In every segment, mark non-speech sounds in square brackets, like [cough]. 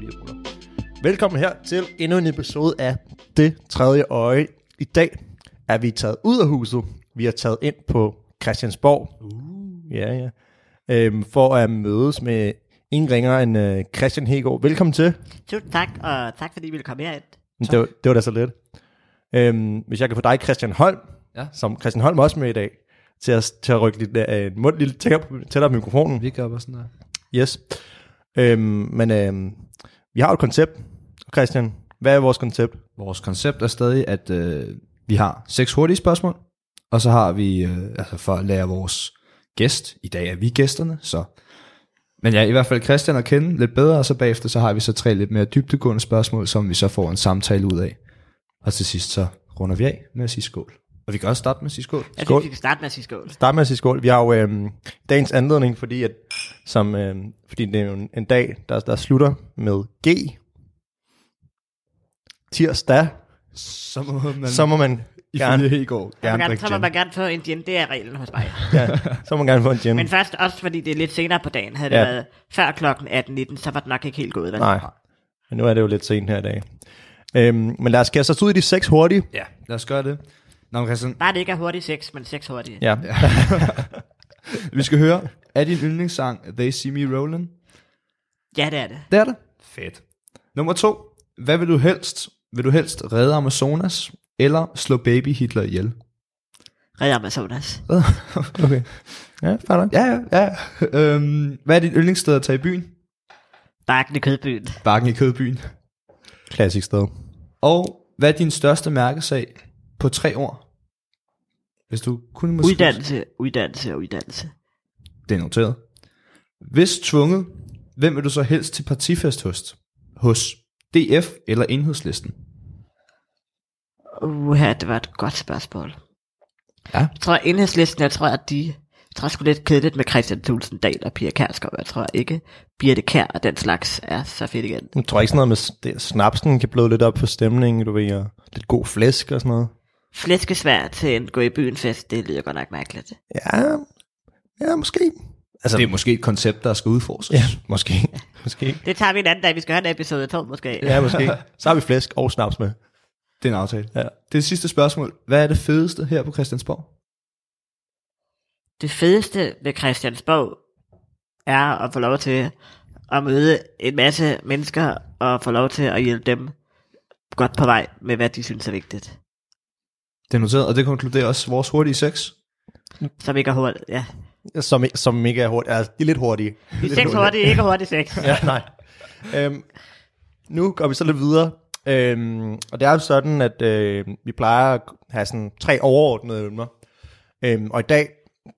vi ruller. Velkommen her til endnu en episode af Det Tredje Øje. I dag er vi taget ud af huset. Vi er taget ind på Christiansborg. Uh. Ja, ja. Øhm, for at mødes med ingen ringer end øh, Christian Hegård. Velkommen til. Tusind tak, og tak fordi I ville komme herind. Det var, det var da så lidt. Øhm, hvis jeg kan få dig, Christian Holm, Ja. som Christian Holm også med i dag, til at, til at rykke lidt øh, mund lidt tættere på, tættere på mikrofonen. Vi gør bare sådan der. Yes. Øhm, men øhm, vi har jo et koncept. Christian, hvad er vores koncept? Vores koncept er stadig, at øh, vi har seks hurtige spørgsmål, og så har vi, øh, altså for at lære vores gæst, i dag er vi gæsterne, så men ja, i hvert fald Christian at kende lidt bedre, og så bagefter så har vi så tre lidt mere dybdegående spørgsmål, som vi så får en samtale ud af. Og til sidst så runder vi af med at sige skål. Og vi kan også starte med at sige skål. Jeg Skål. synes, vi kan starte med at sige skål. Start med at sige skål. Vi har jo øhm, dagens anledning, fordi, at, som, øhm, fordi det er jo en, en dag, der, der slutter med G. Tirsdag. Så må man, Så må man gerne, i går, Så, må gerne man, drikke så må man gerne få en gin. Det er reglen hos mig. ja, så må man gerne få en gin. Men først også, fordi det er lidt senere på dagen. Havde det Ja. været før klokken 18.19, så var det nok ikke helt gået. Vel? Nej, men nu er det jo lidt sent her i dag. Øhm, men lad os kaste os ud i de seks hurtige. Ja, lad os gøre det. Nå, men Christian, Bare det ikke er hurtigt sex, men sex hurtigt. Ja. [laughs] vi skal høre, er din yndlingssang They See Me Rollin'? ja det er det. Det er det. Fedt. Nummer to. Hvad vil du helst? Vil du helst redde Amazonas, eller slå baby Hitler ihjel? Red Amazonas. [laughs] Okay. Ja, fair. Ja, ja, ja. [laughs] øhm, hvad er dit yndlingssted at tage i byen? Bakken i kødbyen. Bakken i Kødbyen. Klassisk sted. Og hvad er din største mærkesag på tre ord? Hvis du kunne måske... Uddannelse, uddannelse og uddannelse. Det er noteret. Hvis tvunget, hvem vil du så helst til partifest hos? Hos DF eller Enhedslisten? Uha, det var et godt spørgsmål. Ja. Jeg tror, enhedslisten, jeg tror, at de... Jeg tror sgu lidt kedeligt med Christian Thulsen Dahl og Pia Kærsgaard. Jeg tror ikke, Birte Kær og den slags er så fedt igen. Jeg tror ikke sådan noget med det, snapsen kan bløde lidt op for stemningen, du ved, og lidt god flæsk og sådan noget. Flæskesvær til en gå i byen fest, det lyder godt nok mærkeligt. Ja, ja måske. Altså, Det er måske et koncept, der skal udforskes. ja, måske. [laughs] måske. Det tager vi en anden dag, vi skal have en episode 2 måske. Ja, måske. [laughs] Så har vi flæsk og snaps med. Det er en aftale. Ja. Det er det sidste spørgsmål. Hvad er det fedeste her på Christiansborg? Det fedeste ved Christiansborg er at få lov til at møde en masse mennesker og få lov til at hjælpe dem godt på vej med, hvad de synes er vigtigt. Det er noteret, og det konkluderer også vores hurtige sex. Som ikke er hurtigt. Ja. Som, som ikke er hurtigt. Altså, de er lidt hurtige. De er sex hurtigt, ikke hurtigt sex. [laughs] ja, nej. Øhm, nu går vi så lidt videre. Øhm, og det er jo sådan, at øh, vi plejer at have sådan tre overordnede emner. Øhm, og i dag,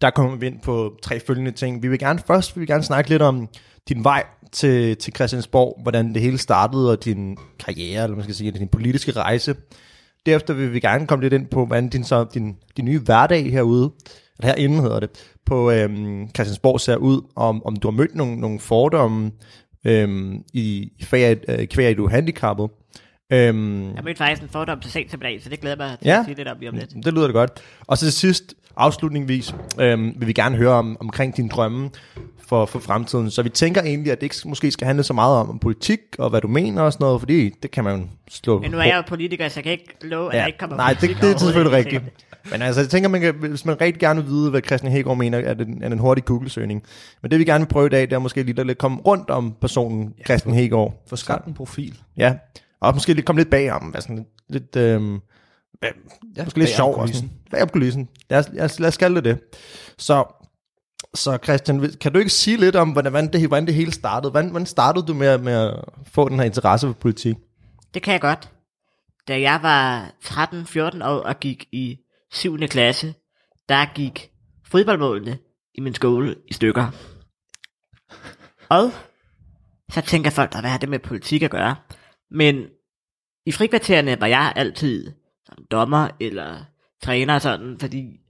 der kommer vi ind på tre følgende ting. Vi vil gerne først vil vi gerne snakke lidt om din vej til, til Christiansborg, hvordan det hele startede, og din karriere, eller man skal sige, din politiske rejse. Derefter vil vi gerne komme lidt ind på, hvordan din, så, din, din nye hverdag herude, eller herinde hedder det, på øhm, Christiansborg ser ud, om, om du har mødt nogle, nogle fordomme øhm, i, i fag, øh, kvæg, du er handicappet. Øhm, Jeg mødte faktisk en fordom til sent dag, så det glæder mig til Ja. at sige lidt om lige om lidt. det lyder da godt. Og så til sidst, afslutningsvis, øhm, vil vi gerne høre om, omkring dine drømme for, for fremtiden. Så vi tænker egentlig, at det ikke måske skal handle så meget om, om politik og hvad du mener og sådan noget, fordi det kan man jo slå Men nu er jeg jo politiker, så jeg kan ikke love, at Ja. jeg ikke kommer Nej, det, det er selvfølgelig rigtigt. Men altså, jeg tænker, man kan, hvis man rigtig gerne vil vide, hvad Christian Hegård mener, er det, er det en hurtig Google-søgning. Men det vi gerne vil prøve i dag, det er måske lige at lidt komme rundt om personen Christian Hegård. Få skabt en profil. Ja, og måske lidt komme lidt bag om, hvad sådan lidt, øhm, hvad, Ja, måske lidt sjov. og sådan. Bag om kulissen. Lad os, lad os, lad os kalde det det. Så, så Christian, kan du ikke sige lidt om, hvordan, hvordan, det, hvordan det hele startede? Hvordan, hvordan startede du med, med at få den her interesse for politik? Det kan jeg godt. Da jeg var 13-14 år og gik i 7. klasse, der gik fodboldmålene i min skole i stykker. Og så tænker folk, hvad har det med politik at gøre? Men i frikvartererne var jeg altid sådan dommer eller træner sådan, fordi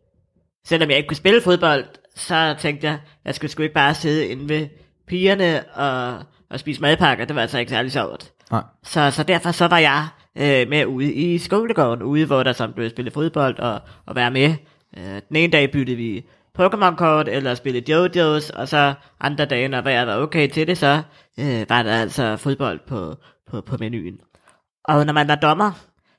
selvom jeg ikke kunne spille fodbold, så tænkte jeg, jeg skulle sgu ikke bare sidde inde ved pigerne og, og spise madpakker. Det var altså ikke særlig sjovt. Nej. Så, så derfor så var jeg øh, med ude i skolegården, ude hvor der som blev spillet fodbold og, og være med. Øh, den ene dag byttede vi Pokémon-kort, eller spille Jojo's, og så andre dage, når vejret var okay til det, så øh, var der altså fodbold på, på, på menuen. Og når man var dommer,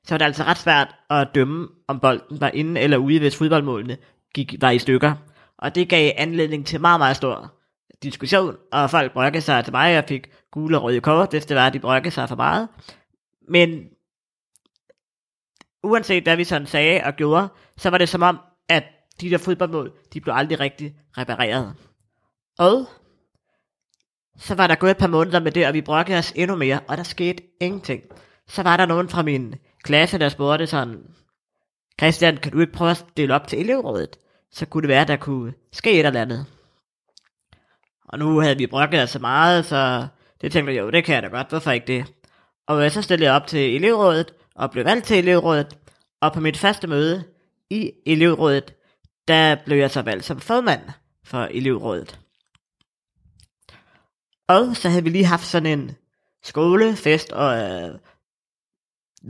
så var det altså ret svært at dømme, om bolden var inde eller ude, hvis fodboldmålene gik, var i stykker. Og det gav anledning til meget, meget stor diskussion, og folk brokkede sig til mig, og fik gule og røde kort, hvis det var, at de brokkede sig for meget. Men uanset hvad vi sådan sagde og gjorde, så var det som om, at de der fodboldmål, de blev aldrig rigtig repareret. Og så var der gået et par måneder med det, og vi brokkede os endnu mere, og der skete ingenting. Så var der nogen fra min klasse, der spurgte sådan, Christian, kan du ikke prøve at dele op til elevrådet? Så kunne det være, at der kunne ske et eller andet. Og nu havde vi brokket os så meget, så det tænkte jeg, jo, det kan jeg da godt, hvorfor ikke det? Og så stillede jeg op til elevrådet, og blev valgt til elevrådet, og på mit første møde i elevrådet, der blev jeg så valgt som formand for elevrådet. Og så havde vi lige haft sådan en skolefest, og, øh,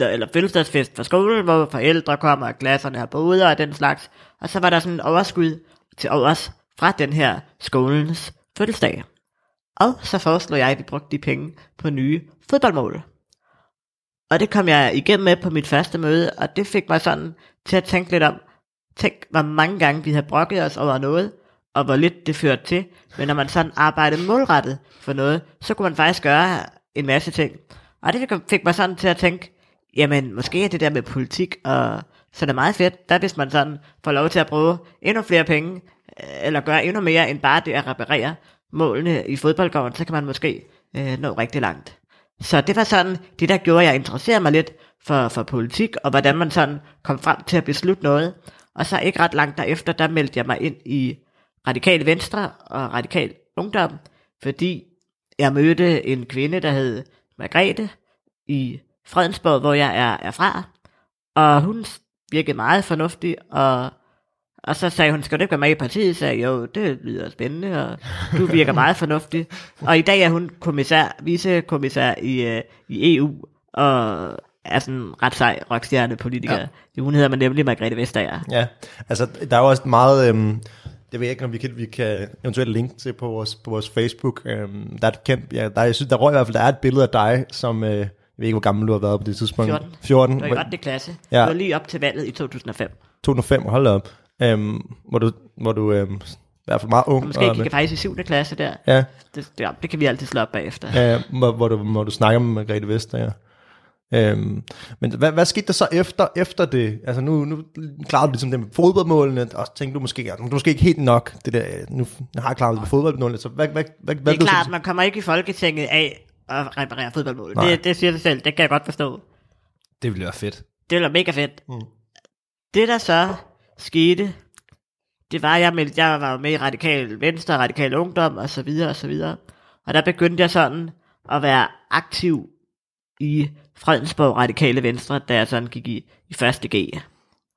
eller fødselsdagsfest for skolen, hvor forældre kommer, og klasserne har boder og den slags. Og så var der sådan en overskud til overs fra den her skolens fødselsdag. Og så foreslog jeg, at vi brugte de penge på nye fodboldmål. Og det kom jeg igennem med på mit første møde, og det fik mig sådan til at tænke lidt om, tænk hvor mange gange vi havde brokket os over noget, og hvor lidt det førte til. Men når man sådan arbejdede målrettet for noget, så kunne man faktisk gøre en masse ting. Og det fik mig sådan til at tænke, jamen måske er det der med politik, og så er det meget fedt, der hvis man sådan får lov til at bruge endnu flere penge, øh, eller gøre endnu mere end bare det at reparere målene i fodboldgården, så kan man måske øh, nå rigtig langt. Så det var sådan, det der gjorde, at jeg interesserede mig lidt for, for politik, og hvordan man sådan kom frem til at beslutte noget. Og så ikke ret langt derefter, der meldte jeg mig ind i Radikal Venstre og Radikal Ungdom, fordi jeg mødte en kvinde, der hed Margrethe i Fredensborg, hvor jeg er, er fra. Og hun virkede meget fornuftig, og, og så sagde hun, skal du ikke være med i partiet? Så sagde jeg, jo, det lyder spændende, og du virker meget fornuftig. Og i dag er hun kommissær, vicekommissær i, uh, i EU, og er sådan ret sej rockstjerne politiker. Ja. Hun hedder man nemlig Margrethe Vestager. Ja, altså der er jo også meget... Øhm, det ved jeg ikke, om vi kan, vi kan eventuelt linke til på vores, på vores Facebook. Øhm, der er et kendt, ja, der, jeg synes, der røg i hvert fald, der er et billede af dig, som, øh, jeg ved ikke, hvor gammel du har været på det tidspunkt. 14. 14. Du var i 8. klasse. Ja. Ja. Du var lige op til valget i 2005. 2005, hold da op. Øhm, hvor du, hvor du øhm, i hvert fald meget ung. Og måske gik jeg faktisk i 7. klasse der. Ja, Det, det, det kan vi altid slå op bagefter. ja hvor, hvor, du, hvor du snakker med Margrethe Vestager. Øhm, men hvad, hvad skete der så efter, efter det? Altså nu, nu klarede du ligesom det med fodboldmålene, og så tænkte du måske, at du måske ikke helt nok, det der, nu har jeg klaret det med fodboldmålene, så hvad, hvad, hvad, hvad Det er klart, man kommer ikke i Folketinget af at reparere fodboldmål. Det, det siger sig selv, det kan jeg godt forstå. Det ville være fedt. Det ville være mega fedt. Mm. Det der så skete, det var, jeg, meldte, jeg var med i Radikal Venstre, Radikal Ungdom og så videre og så videre. Og der begyndte jeg sådan at være aktiv i Fredensborg Radikale Venstre, da jeg sådan gik i, i første G.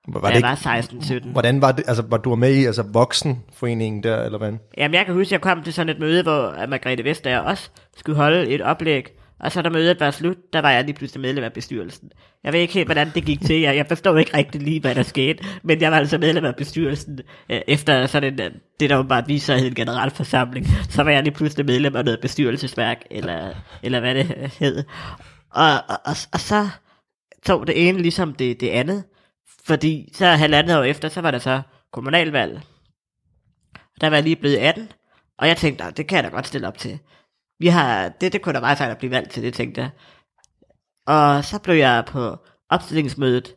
Var det ikke, var 16-17. hvordan var det, altså var du med i altså voksenforeningen der, eller hvad? Jamen, jeg kan huske, jeg kom til sådan et møde, hvor at Margrethe Vestager også skulle holde et oplæg, og så da mødet var slut, der var jeg lige pludselig medlem af bestyrelsen. Jeg ved ikke helt, hvordan det gik til. Jeg, jeg forstår ikke rigtig lige, hvad der skete, men jeg var altså medlem af bestyrelsen øh, efter sådan en, øh, det, der åbenbart viser sig en generalforsamling. Så var jeg lige pludselig medlem af noget bestyrelsesværk, eller, eller hvad det øh, hed. Og, og, og, og så tog det ene ligesom det, det andet, fordi så halvandet år efter, så var der så kommunalvalg. Der var jeg lige blevet 18, og jeg tænkte, det kan jeg da godt stille op til. Vi har, det, det kunne da meget sejt at blive valgt til, det tænkte jeg. Og så blev jeg på opstillingsmødet,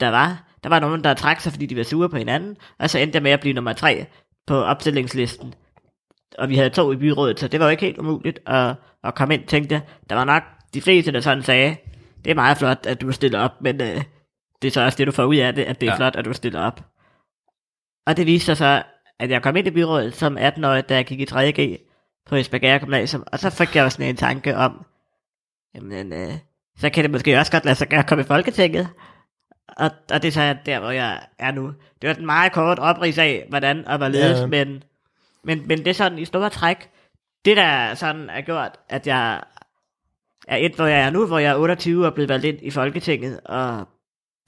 der var. Der var nogen, der trak sig, fordi de var sure på hinanden, og så endte jeg med at blive nummer tre på opstillingslisten. Og vi havde to i byrådet, så det var jo ikke helt umuligt at, at komme ind, tænkte jeg. Der var nok de fleste, der sådan sagde, det er meget flot, at du stiller op, men øh, det er så også det, du får ud af det, at det er Ja. flot, at du stiller op. Og det viste sig så, at jeg kom ind i byrådet som 18-årig, da jeg gik i 3.G på Esbjerg Gymnasium, og så fik jeg også sådan en tanke om, jamen, øh, så kan det måske også godt lade sig gøre at komme i Folketinget. Og, og det er så der, hvor jeg er nu. Det var en meget kort oprids af, hvordan og hvorledes, ja. men, men, men det er sådan i store træk, det der sådan er gjort, at jeg er et, hvor jeg er nu, hvor jeg er 28 og er blevet valgt ind i Folketinget, og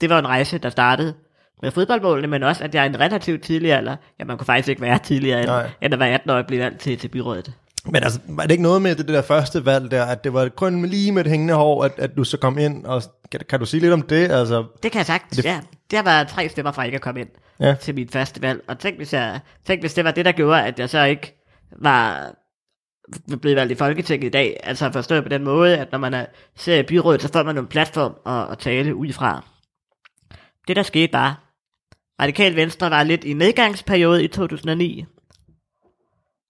det var en rejse, der startede, med fodboldmålene, men også, at jeg er en relativt tidlig alder, ja, man kunne faktisk ikke være tidligere, end, end at være 18 år og blive valgt til, til byrådet. Men altså, var det ikke noget med det, det der første valg der, at det var kun med lige med det hængende hår, at, at du så kom ind, og kan, kan du sige lidt om det? Altså, Det kan jeg sagt, Det- ja. Har været tre stemmer fra ikke at komme ind ja. til mit første valg. Og tænk hvis, jeg, tænk, hvis det var det, der gjorde, at jeg så ikke var blevet valgt i Folketinget i dag. Altså forstået på den måde, at når man er, ser i byrådet, så får man en platform at, at tale udefra. Det, der skete bare, Radikal Venstre var lidt i nedgangsperiode i 2009,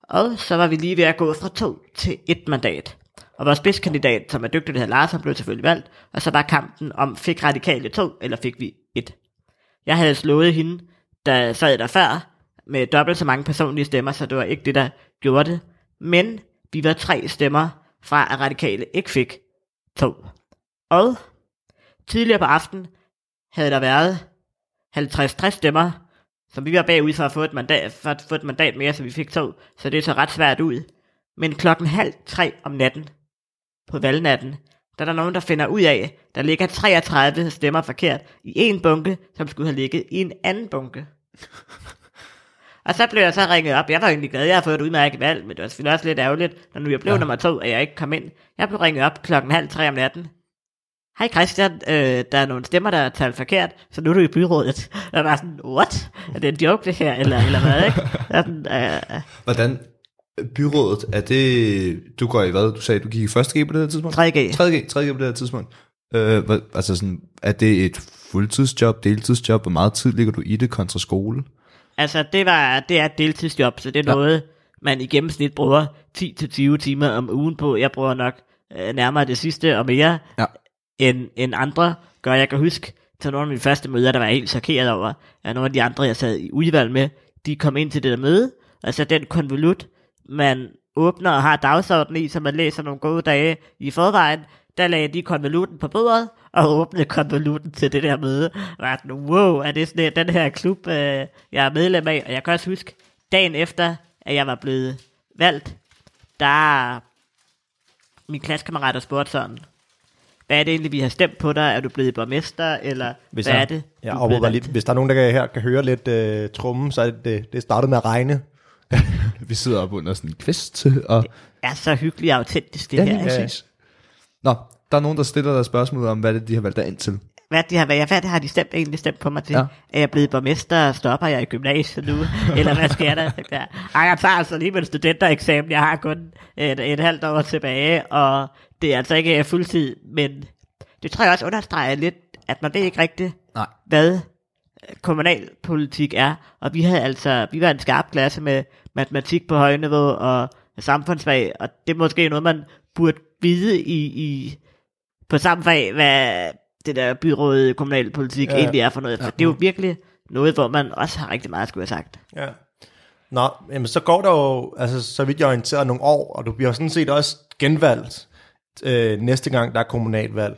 og så var vi lige ved at gå fra to til et mandat. Og vores spidskandidat, som er dygtig, det Lars, han blev selvfølgelig valgt, og så var kampen om, fik radikale to, eller fik vi et. Jeg havde slået hende, der sad der før, med dobbelt så mange personlige stemmer, så det var ikke det, der gjorde det. Men vi var tre stemmer fra, at radikale ikke fik to. Og tidligere på aftenen havde der været 50-60 stemmer, som vi var bagud for at få et mandat, for at få et mandat mere, så vi fik to. Så det så ret svært ud. Men klokken halv tre om natten, på valgnatten, der er der nogen, der finder ud af, der ligger 33 stemmer forkert i en bunke, som skulle have ligget i en anden bunke. Og så blev jeg så ringet op. Jeg var egentlig glad, jeg har fået et udmærket valg, men det var selvfølgelig også lidt ærgerligt, når nu jeg blev ja. nummer to, at jeg ikke kom ind. Jeg blev ringet op klokken halv tre om natten. Hej Christian, øh, der er nogle stemmer, der er talt forkert, så nu er du i byrådet. [laughs] Jeg var sådan, what? Er det en joke det her, eller, eller hvad, ikke? Sådan, øh, Hvordan byrådet, er det, du går i hvad? Du sagde, du gik i første G på det her tidspunkt? 3G. 3G, 3G på det her tidspunkt. Øh, altså sådan, er det et fuldtidsjob, deltidsjob? Hvor meget tid ligger du i det kontra skole? Altså, det, var, det er et deltidsjob, så det er Ja. noget, man i gennemsnit bruger 10-20 timer om ugen på. Jeg bruger nok øh, nærmere det sidste og mere, Ja. end, end andre gør. Jeg kan huske til nogle af mine første møder, der var jeg helt chokeret over, at nogle af de andre, jeg sad i udvalg med, de kom ind til det der møde, altså den konvolut, man åbner og har dagsordenen i, så man læser nogle gode dage i forvejen, der lagde de konvolutten på bordet, og åbnede konvolutten til det der møde. Og jeg sådan, wow, er det sådan den her klub, øh, jeg er medlem af? Og jeg kan også huske, dagen efter, at jeg var blevet valgt, der min klassekammerater spurgte sådan, hvad er det egentlig, vi har stemt på dig? Er du blevet borgmester, eller hvis hvad jeg, er det? Afbryder blevet bare lige, hvis der er nogen, der kan, her kan høre lidt øh, trummen, så er det, det, det startede med at regne. [laughs] Vi sidder op under sådan en kvist, og er så hyggeligt og autentisk, det ja, her. ikke? præcis. Nå, der er nogen, der stiller dig spørgsmål om, hvad det, de har valgt dig ind til. Hvad, de har, hvad, hvad har de stemt, egentlig stemt på mig til? Ja. Ja. Er jeg blevet borgmester, stopper jeg i gymnasiet nu? eller hvad sker der? [laughs] der? Ej, jeg tager altså lige min studentereksamen. Jeg har kun et, et halvt år tilbage, og det er altså ikke fuldtid, men det tror jeg også understreger lidt, at man ved ikke rigtigt, Nej. hvad kommunalpolitik er. Og vi havde altså, vi var en skarp klasse med matematik på højniveau og samfundsfag, og det er måske noget, man burde vide i, i på samme fag, hvad det der byråd kommunalpolitik Ja. egentlig er for noget. For det er jo virkelig noget, hvor man også har rigtig meget at skulle have sagt. Ja. Nå, jamen, så går der jo, altså, så vidt jeg er orienteret, nogle år, og du bliver sådan set også genvalgt øh, næste gang, der er kommunalvalg.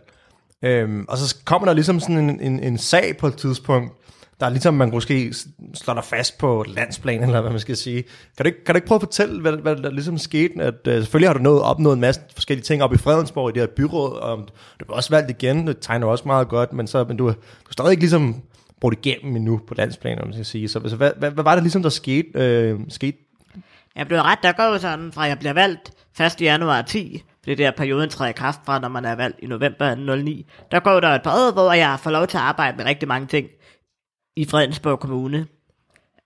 Øhm, og så kommer der ligesom sådan en, en, en sag på et tidspunkt, der er ligesom, man måske slår dig fast på landsplan, [laughs] eller hvad man skal sige. Kan du ikke, kan du ikke prøve at fortælle, hvad, hvad der ligesom skete? At, øh, selvfølgelig har du nået, opnået en masse forskellige ting op i Fredensborg i det her byråd, og du bliver også valgt igen, det tegner også meget godt, men, så, men du, du er stadig ikke ligesom brugt igennem endnu på landsplan, om man skal sige. Så så hvad, hvad, hvad var det ligesom, der skete? Øh, skete? Jeg blev ret, der går jo sådan, fra jeg bliver valgt 1. januar 10, det der perioden træder i kraft fra, når man er valgt i november 09. Der går der et par år, hvor jeg får lov til at arbejde med rigtig mange ting i Fredensborg Kommune.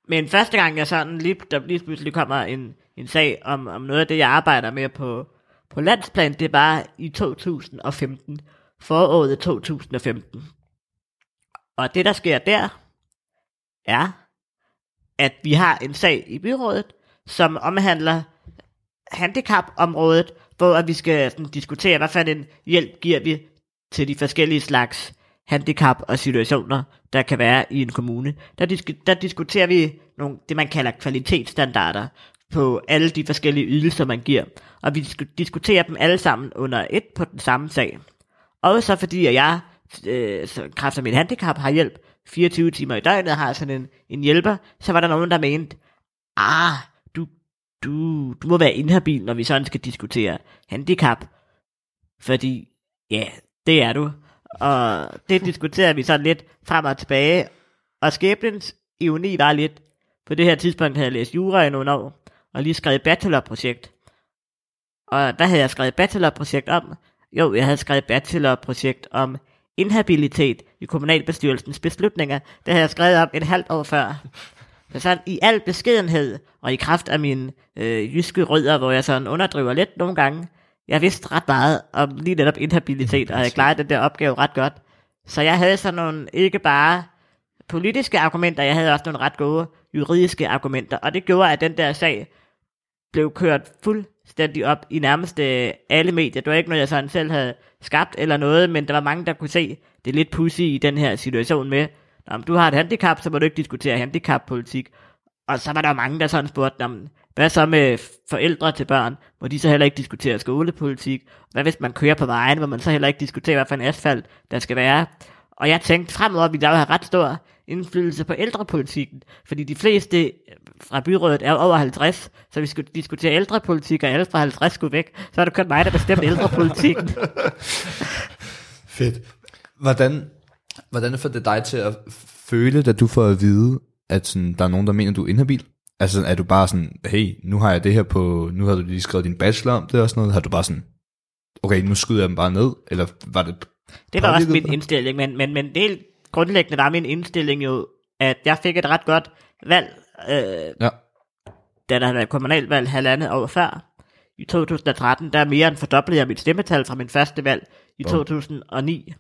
Men første gang jeg sådan, lige, der lige pludselig kommer en, en sag om, om noget af det, jeg arbejder med på, på landsplan, det var i 2015. Foråret 2015. Og det, der sker der, er, at vi har en sag i byrådet, som omhandler handicapområdet, hvor vi skal sådan, diskutere, hvad for en hjælp giver vi til de forskellige slags handicap og situationer, der kan være i en kommune. Der, disk- der diskuterer vi nogle, det, man kalder kvalitetsstandarder på alle de forskellige ydelser, man giver. Og vi disk- diskuterer dem alle sammen under et på den samme sag. Og så fordi at jeg, øh, så kræft af min handicap, har hjælp 24 timer i døgnet, har sådan en, en hjælper, så var der nogen, der mente, ah, du, du, du må være inhabil, når vi sådan skal diskutere handicap. Fordi, ja, det er du. Og det diskuterer vi sådan lidt frem og tilbage. Og skæbnens ironi var lidt, på det her tidspunkt havde jeg læst jura i nogle år, og lige skrevet bachelorprojekt. Og hvad havde jeg skrevet bachelorprojekt om? Jo, jeg havde skrevet bachelorprojekt om inhabilitet i kommunalbestyrelsens beslutninger. Det havde jeg skrevet om et halvt år før. Så sådan i al beskedenhed, og i kraft af mine øh, jyske rødder, hvor jeg sådan underdriver lidt nogle gange, jeg vidste ret meget om lige netop inhabilitet, og jeg klarede den der opgave ret godt. Så jeg havde sådan nogle, ikke bare politiske argumenter, jeg havde også nogle ret gode juridiske argumenter, og det gjorde, at den der sag blev kørt fuldstændig op i nærmest alle medier. Det var ikke noget, jeg sådan selv havde skabt eller noget, men der var mange, der kunne se, det er lidt pussy i den her situation med, om du har et handicap, så må du ikke diskutere handicappolitik. Og så var der mange, der sådan spurgte, om, hvad så med forældre til børn? Må de så heller ikke diskutere skolepolitik? Hvad hvis man kører på vejen, hvor man så heller ikke diskutere, hvad for en asfalt der skal være? Og jeg tænkte fremover, vi der have ret stor indflydelse på ældrepolitikken, fordi de fleste fra byrådet er over 50, så vi skulle diskutere ældrepolitik, og alle fra 50 skulle væk, så er det kun mig, der bestemte [laughs] ældrepolitikken. Fedt. Hvordan, hvordan får det dig til at føle, da du får at vide, at sådan, der er nogen, der mener, du er inhabil? Altså er du bare sådan, hey, nu har jeg det her på, nu har du lige skrevet din bachelor om det og sådan noget, har du bare sådan, okay, nu skyder jeg dem bare ned, eller var det Det var også min dig? indstilling, men, men, men det helt grundlæggende var min indstilling jo, at jeg fik et ret godt valg, øh, Ja. da der havde været kommunalvalg halvandet år før. I 2013, der mere end fordoblede jeg mit stemmetal fra min første valg i Bum. 2009.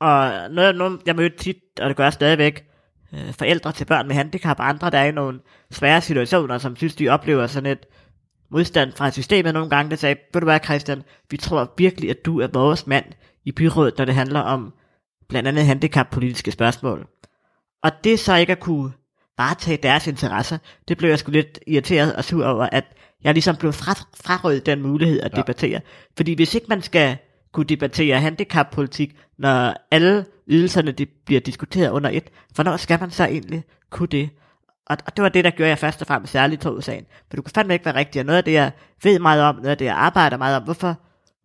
Og noget, noget, jeg mødte tit, og det gør jeg stadigvæk, øh, forældre til børn med handicap, og andre, der er i nogle svære situationer, som synes, de oplever sådan et modstand fra systemet nogle gange, der sagde, ved du hvad Christian, vi tror virkelig, at du er vores mand i byrådet, når det handler om blandt andet handicappolitiske spørgsmål. Og det så ikke at kunne varetage deres interesser, det blev jeg sgu lidt irriteret og sur over, at jeg ligesom blev fra, frarøvet den mulighed at Ja. debattere. Fordi hvis ikke man skal kunne debattere handicappolitik, når alle ydelserne de bliver diskuteret under et, hvornår skal man så egentlig kunne det? Og, og det var det, der gjorde jeg først og fremmest særligt tog sagen. For du kan fandme ikke være rigtig, og noget af det, jeg ved meget om, noget af det, jeg arbejder meget om, hvorfor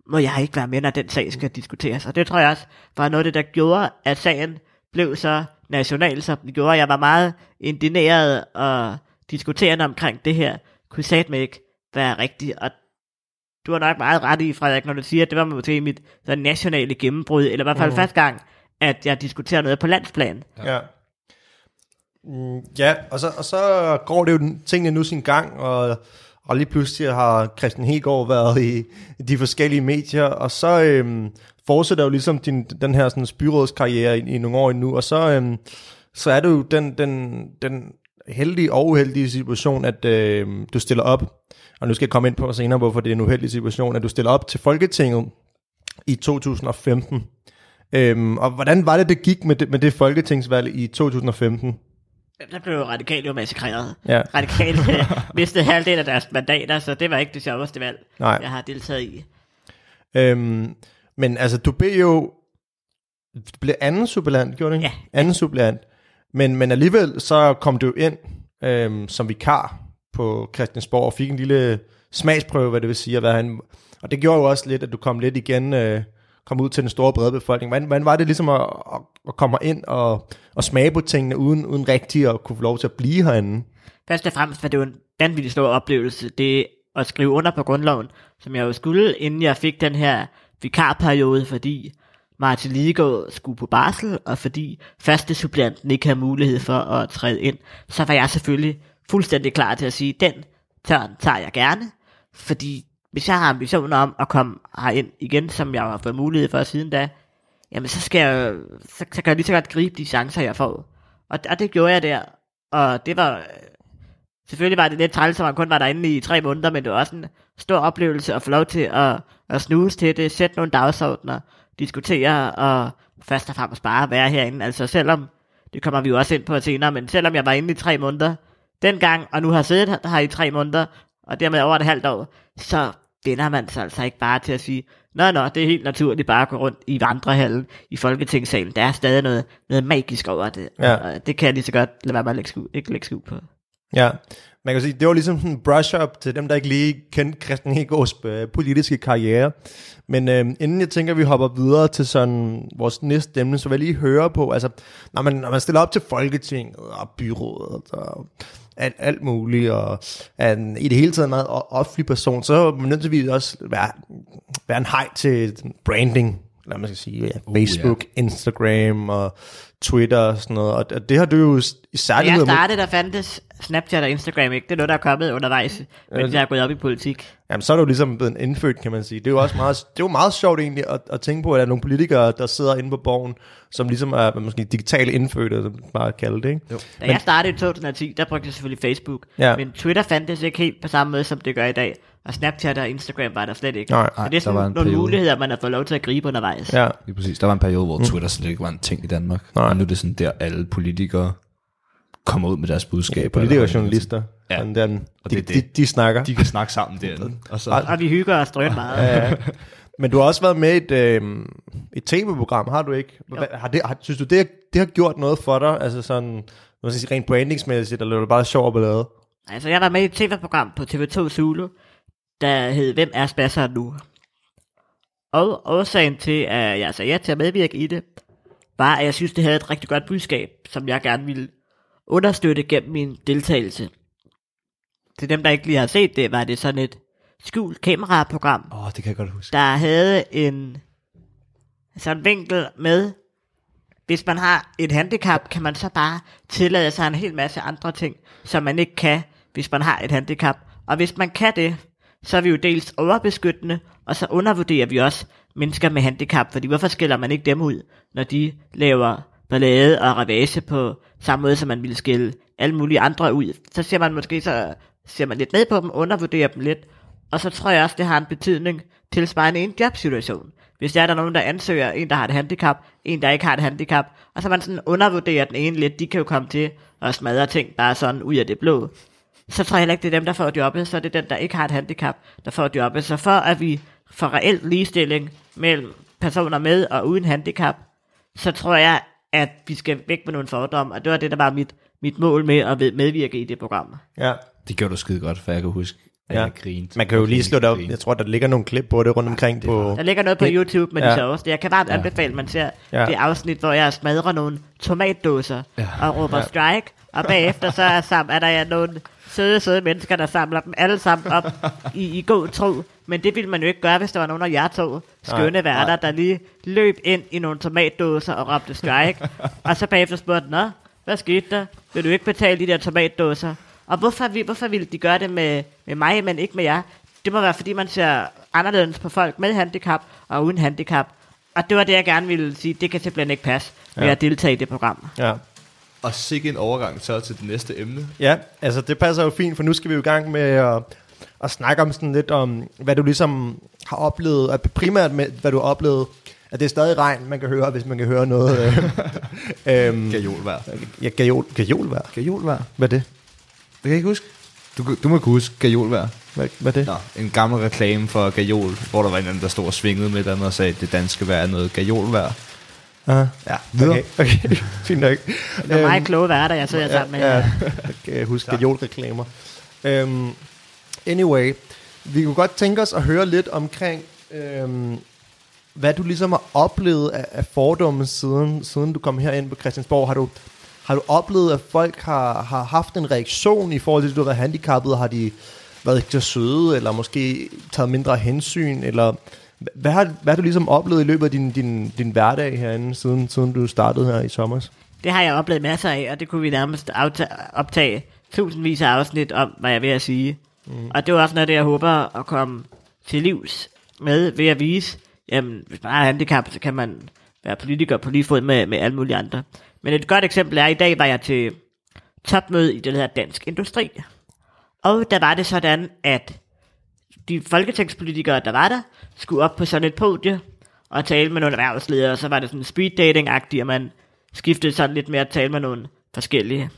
må jeg ikke være med, når den sag skal diskuteres? Og det tror jeg også var noget af det, der gjorde, at sagen blev så national, som den gjorde. Jeg var meget indineret og diskuterende omkring det her. Kunne satme ikke være rigtigt. Og du har nok meget ret i, Frederik, når du siger, at det var måske mit sådan, nationale gennembrud, eller i hvert fald mm. første gang, at jeg diskuterer noget på landsplan. Ja. Mm, ja, og så, og så går det jo tingene nu sin gang, og, og lige pludselig har Christian Hegård været i, de forskellige medier, og så øhm, fortsætter jo ligesom din, den her sådan, byrådskarriere i, i nogle år endnu, og så, øhm, så er det jo den, den, den heldige og uheldige situation, at øhm, du stiller op, og nu skal jeg komme ind på senere, hvorfor det er en uheldig situation, at du stiller op til Folketinget i 2015. Øhm, og hvordan var det, det gik med det, med det folketingsvalg i 2015? Der blev jo radikalt jo massakreret. Ja. Radikalt [laughs] øh, mistede halvdelen af deres mandater, så det var ikke det sjoveste valg, Nej. jeg har deltaget i. Øhm, men altså, du blev jo... Du blev anden suppleant, gjorde du ikke? Ja. Anden suppleant. Men, men alligevel så kom du ind øhm, som vikar på Christiansborg og fik en lille smagsprøve, hvad det vil sige at være han. Og det gjorde jo også lidt, at du kom lidt igen, øh, kom ud til den store brede befolkning. Hvordan, hvordan var det ligesom at, at, komme ind og, og smage på tingene, uden, uden rigtig at kunne få lov til at blive herinde? Først og fremmest var det jo en vanvittig stor oplevelse, det at skrive under på grundloven, som jeg jo skulle, inden jeg fik den her vikarperiode, fordi Martin Lidegaard skulle på barsel, og fordi første supplanten ikke havde mulighed for at træde ind, så var jeg selvfølgelig fuldstændig klar til at sige, den tørn tager jeg gerne, fordi hvis jeg har ambitioner om at komme herind igen, som jeg har fået mulighed for siden da, jamen så skal jeg, så, så kan jeg lige så godt gribe de chancer, jeg får. Og, og det gjorde jeg der, og det var, selvfølgelig var det lidt træls, at man kun var derinde i tre måneder, men det var også en stor oplevelse at få lov til at, at snuse til det, sætte nogle dagsordner, diskutere og først og fremmest bare være herinde. Altså selvom, det kommer vi jo også ind på senere, men selvom jeg var inde i tre måneder dengang, og nu har siddet her i tre måneder, og dermed over et halvt år, så vender man sig altså ikke bare til at sige, nå nå, det er helt naturligt bare at gå rundt i vandrehallen i Folketingssalen. Der er stadig noget, noget magisk over det, Ja. og det kan jeg lige så godt lade være med at lægge skue, ikke lægge skue på. Ja, man kan sige, det var ligesom en brush-up til dem, der ikke lige kendte Christian Hegårds øh, politiske karriere. Men øh, inden jeg tænker, at vi hopper videre til sådan vores næste emne, så vil jeg lige høre på, altså, når man, når man stiller op til Folketinget og byrådet og alt, alt muligt, og er en, i det hele taget en meget offentlig person, så er man nødt til at også være, være en hej til branding, eller man skal sige, ja, Facebook, Instagram og Twitter og sådan noget. Og det- har du jo i særlighed... jeg startede, der fandtes Snapchat og Instagram ikke. Det er noget, der er kommet undervejs, mens jeg er gået op i politik. Jamen, så er du ligesom blevet indfødt, kan man sige. Det er jo også meget, det er jo meget sjovt egentlig at, at tænke på, at der er nogle politikere, der sidder inde på borgen, som ligesom er måske digitale indfødte, som man bare kalder det, ikke? Jo. Da jeg startede i 2010, der brugte jeg selvfølgelig Facebook. Ja. Men Twitter fandtes ikke helt på samme måde, som det gør i dag. Og Snapchat og Instagram var der slet ikke. Nej, så det er der var sådan en nogle periode. muligheder, man har fået lov til at gribe undervejs. Ja, Lige præcis. Der var en periode, hvor Twitter slet ikke var en ting i Danmark. Nej. Og nu er det sådan der, alle politikere kommer ud med deres budskaber. politikere eller og journalister. Ja. Sådan der, de, Og det de, det. de, de snakker. De kan snakke sammen derinde. Og så, Og vi hygger os drøn meget. Ja, ja. Men du har også været med i et, øh, et tv-program, har du ikke? Hvad, har det, har, synes du, det, det har gjort noget for dig? Altså sådan, man skal sige, rent brandingsmæssigt, eller er det bare sjov at ballade? Altså, jeg var med i et tv-program på TV2 Zulu, der hed Hvem er spasser nu? Og årsagen til, at jeg sagde ja til at medvirke i det, var, at jeg synes, det havde et rigtig godt budskab, som jeg gerne ville understøtte gennem min deltagelse. Til dem, der ikke lige har set det, var det sådan et skjult kameraprogram, Åh, oh, det kan jeg godt huske. der havde en sådan vinkel med, hvis man har et handicap, kan man så bare tillade sig en hel masse andre ting, som man ikke kan, hvis man har et handicap. Og hvis man kan det, så er vi jo dels overbeskyttende, og så undervurderer vi også mennesker med handicap, fordi hvorfor skiller man ikke dem ud, når de laver ballade og ravage på samme måde, som man ville skille alle mulige andre ud. Så ser man måske, så ser man lidt ned på dem, undervurderer dem lidt, og så tror jeg også, det har en betydning tilsvarende en jobsituation. Hvis der er der nogen, der ansøger en, der har et handicap, en, der ikke har et handicap, og så man sådan undervurderer den ene lidt, de kan jo komme til at smadre ting bare sådan ud af det blå. Så tror jeg heller ikke, det er dem, der får jobbet, så er det den, der ikke har et handicap, der får jobbet. Så for at vi får reelt ligestilling mellem personer med og uden handicap, så tror jeg, at vi skal væk med nogle fordomme, og det var det, der var mit, mit mål med at medvirke i det program. Ja. Det gjorde du skide godt, for jeg kan huske, at Ja. jeg grinede. Man kan jo lige slå det op. Jeg tror, der ligger nogle klip på det rundt omkring på... Der ligger noget på YouTube med Ja. de sjoveste. Jeg kan varmt anbefale, at man ser Ja. det afsnit, hvor jeg smadrer nogle tomatdåser Ja. og råber strike, og bagefter så er, sam, er der ja nogle søde, søde mennesker, der samler dem alle sammen op i, i god tro. Men det ville man jo ikke gøre, hvis der var nogen af jer to skønne Nej, værter, der lige løb ind i nogle tomatdåser og råbte strike. og så bagefter spurgte, nå, hvad skete der? Vil du ikke betale de der tomatdåser? Og hvorfor, hvorfor ville de gøre det med, med mig, men ikke med jer? Det må være, fordi man ser anderledes på folk med handicap og uden handicap. Og det var det, jeg gerne ville sige. Det kan simpelthen ikke passe med Ja. at deltage i det program. Ja. Og sikke en overgang så til det næste emne. Ja, altså det passer jo fint, for nu skal vi jo i gang med at, at snakke om sådan lidt om, hvad du ligesom har oplevet, at primært med, hvad du har oplevet, at det er stadig regn, man kan høre, hvis man kan høre noget. Øh, [laughs] øhm, Gajolvær. ja, gajol, gajolvær. Gajolvær? Hvad er det? Det kan jeg ikke huske. Du, du må kunne huske gajolvær. Hvad, hvad er det? Nå, en gammel reklame for gajol, hvor der var en anden, der stod og svingede med den og sagde, at det danske vejr er noget gajolvær. Ah, Ja, videre. okay, okay. [laughs] fint nok. Det er meget kloge værter, jeg sidder sammen med. [laughs] Øhm, Ja, jeg kan huske gajolreklamer. Um, anyway, vi kunne godt tænke os at høre lidt omkring, um, hvad du ligesom har oplevet af, af fordomme siden, siden du kom herind på Christiansborg. Har du, har du oplevet, at folk har, har haft en reaktion i forhold til, at du har været handicappet? Har de været ikke så søde, eller måske taget mindre hensyn? Eller hvad har, hvad har du ligesom oplevet i løbet af din, din, din hverdag herinde, siden, siden du startede her i sommer? Det har jeg oplevet masser af, og det kunne vi nærmest optage tusindvis af afsnit om, hvad jeg vil at sige. Mm. Og det var også noget, det jeg håber at komme til livs med ved at vise, jamen, hvis man har handicap, så kan man være politiker på lige fod med, med alle mulige andre. Men et godt eksempel er, at i dag var jeg til topmøde i det, hedder Dansk Industri. Og der var det sådan, at de folketingspolitikere, der var der, skulle op på sådan et podie og tale med nogle erhvervsledere, og så var det sådan speed dating-agtigt, og man skiftede sådan lidt mere at tale med nogle forskellige.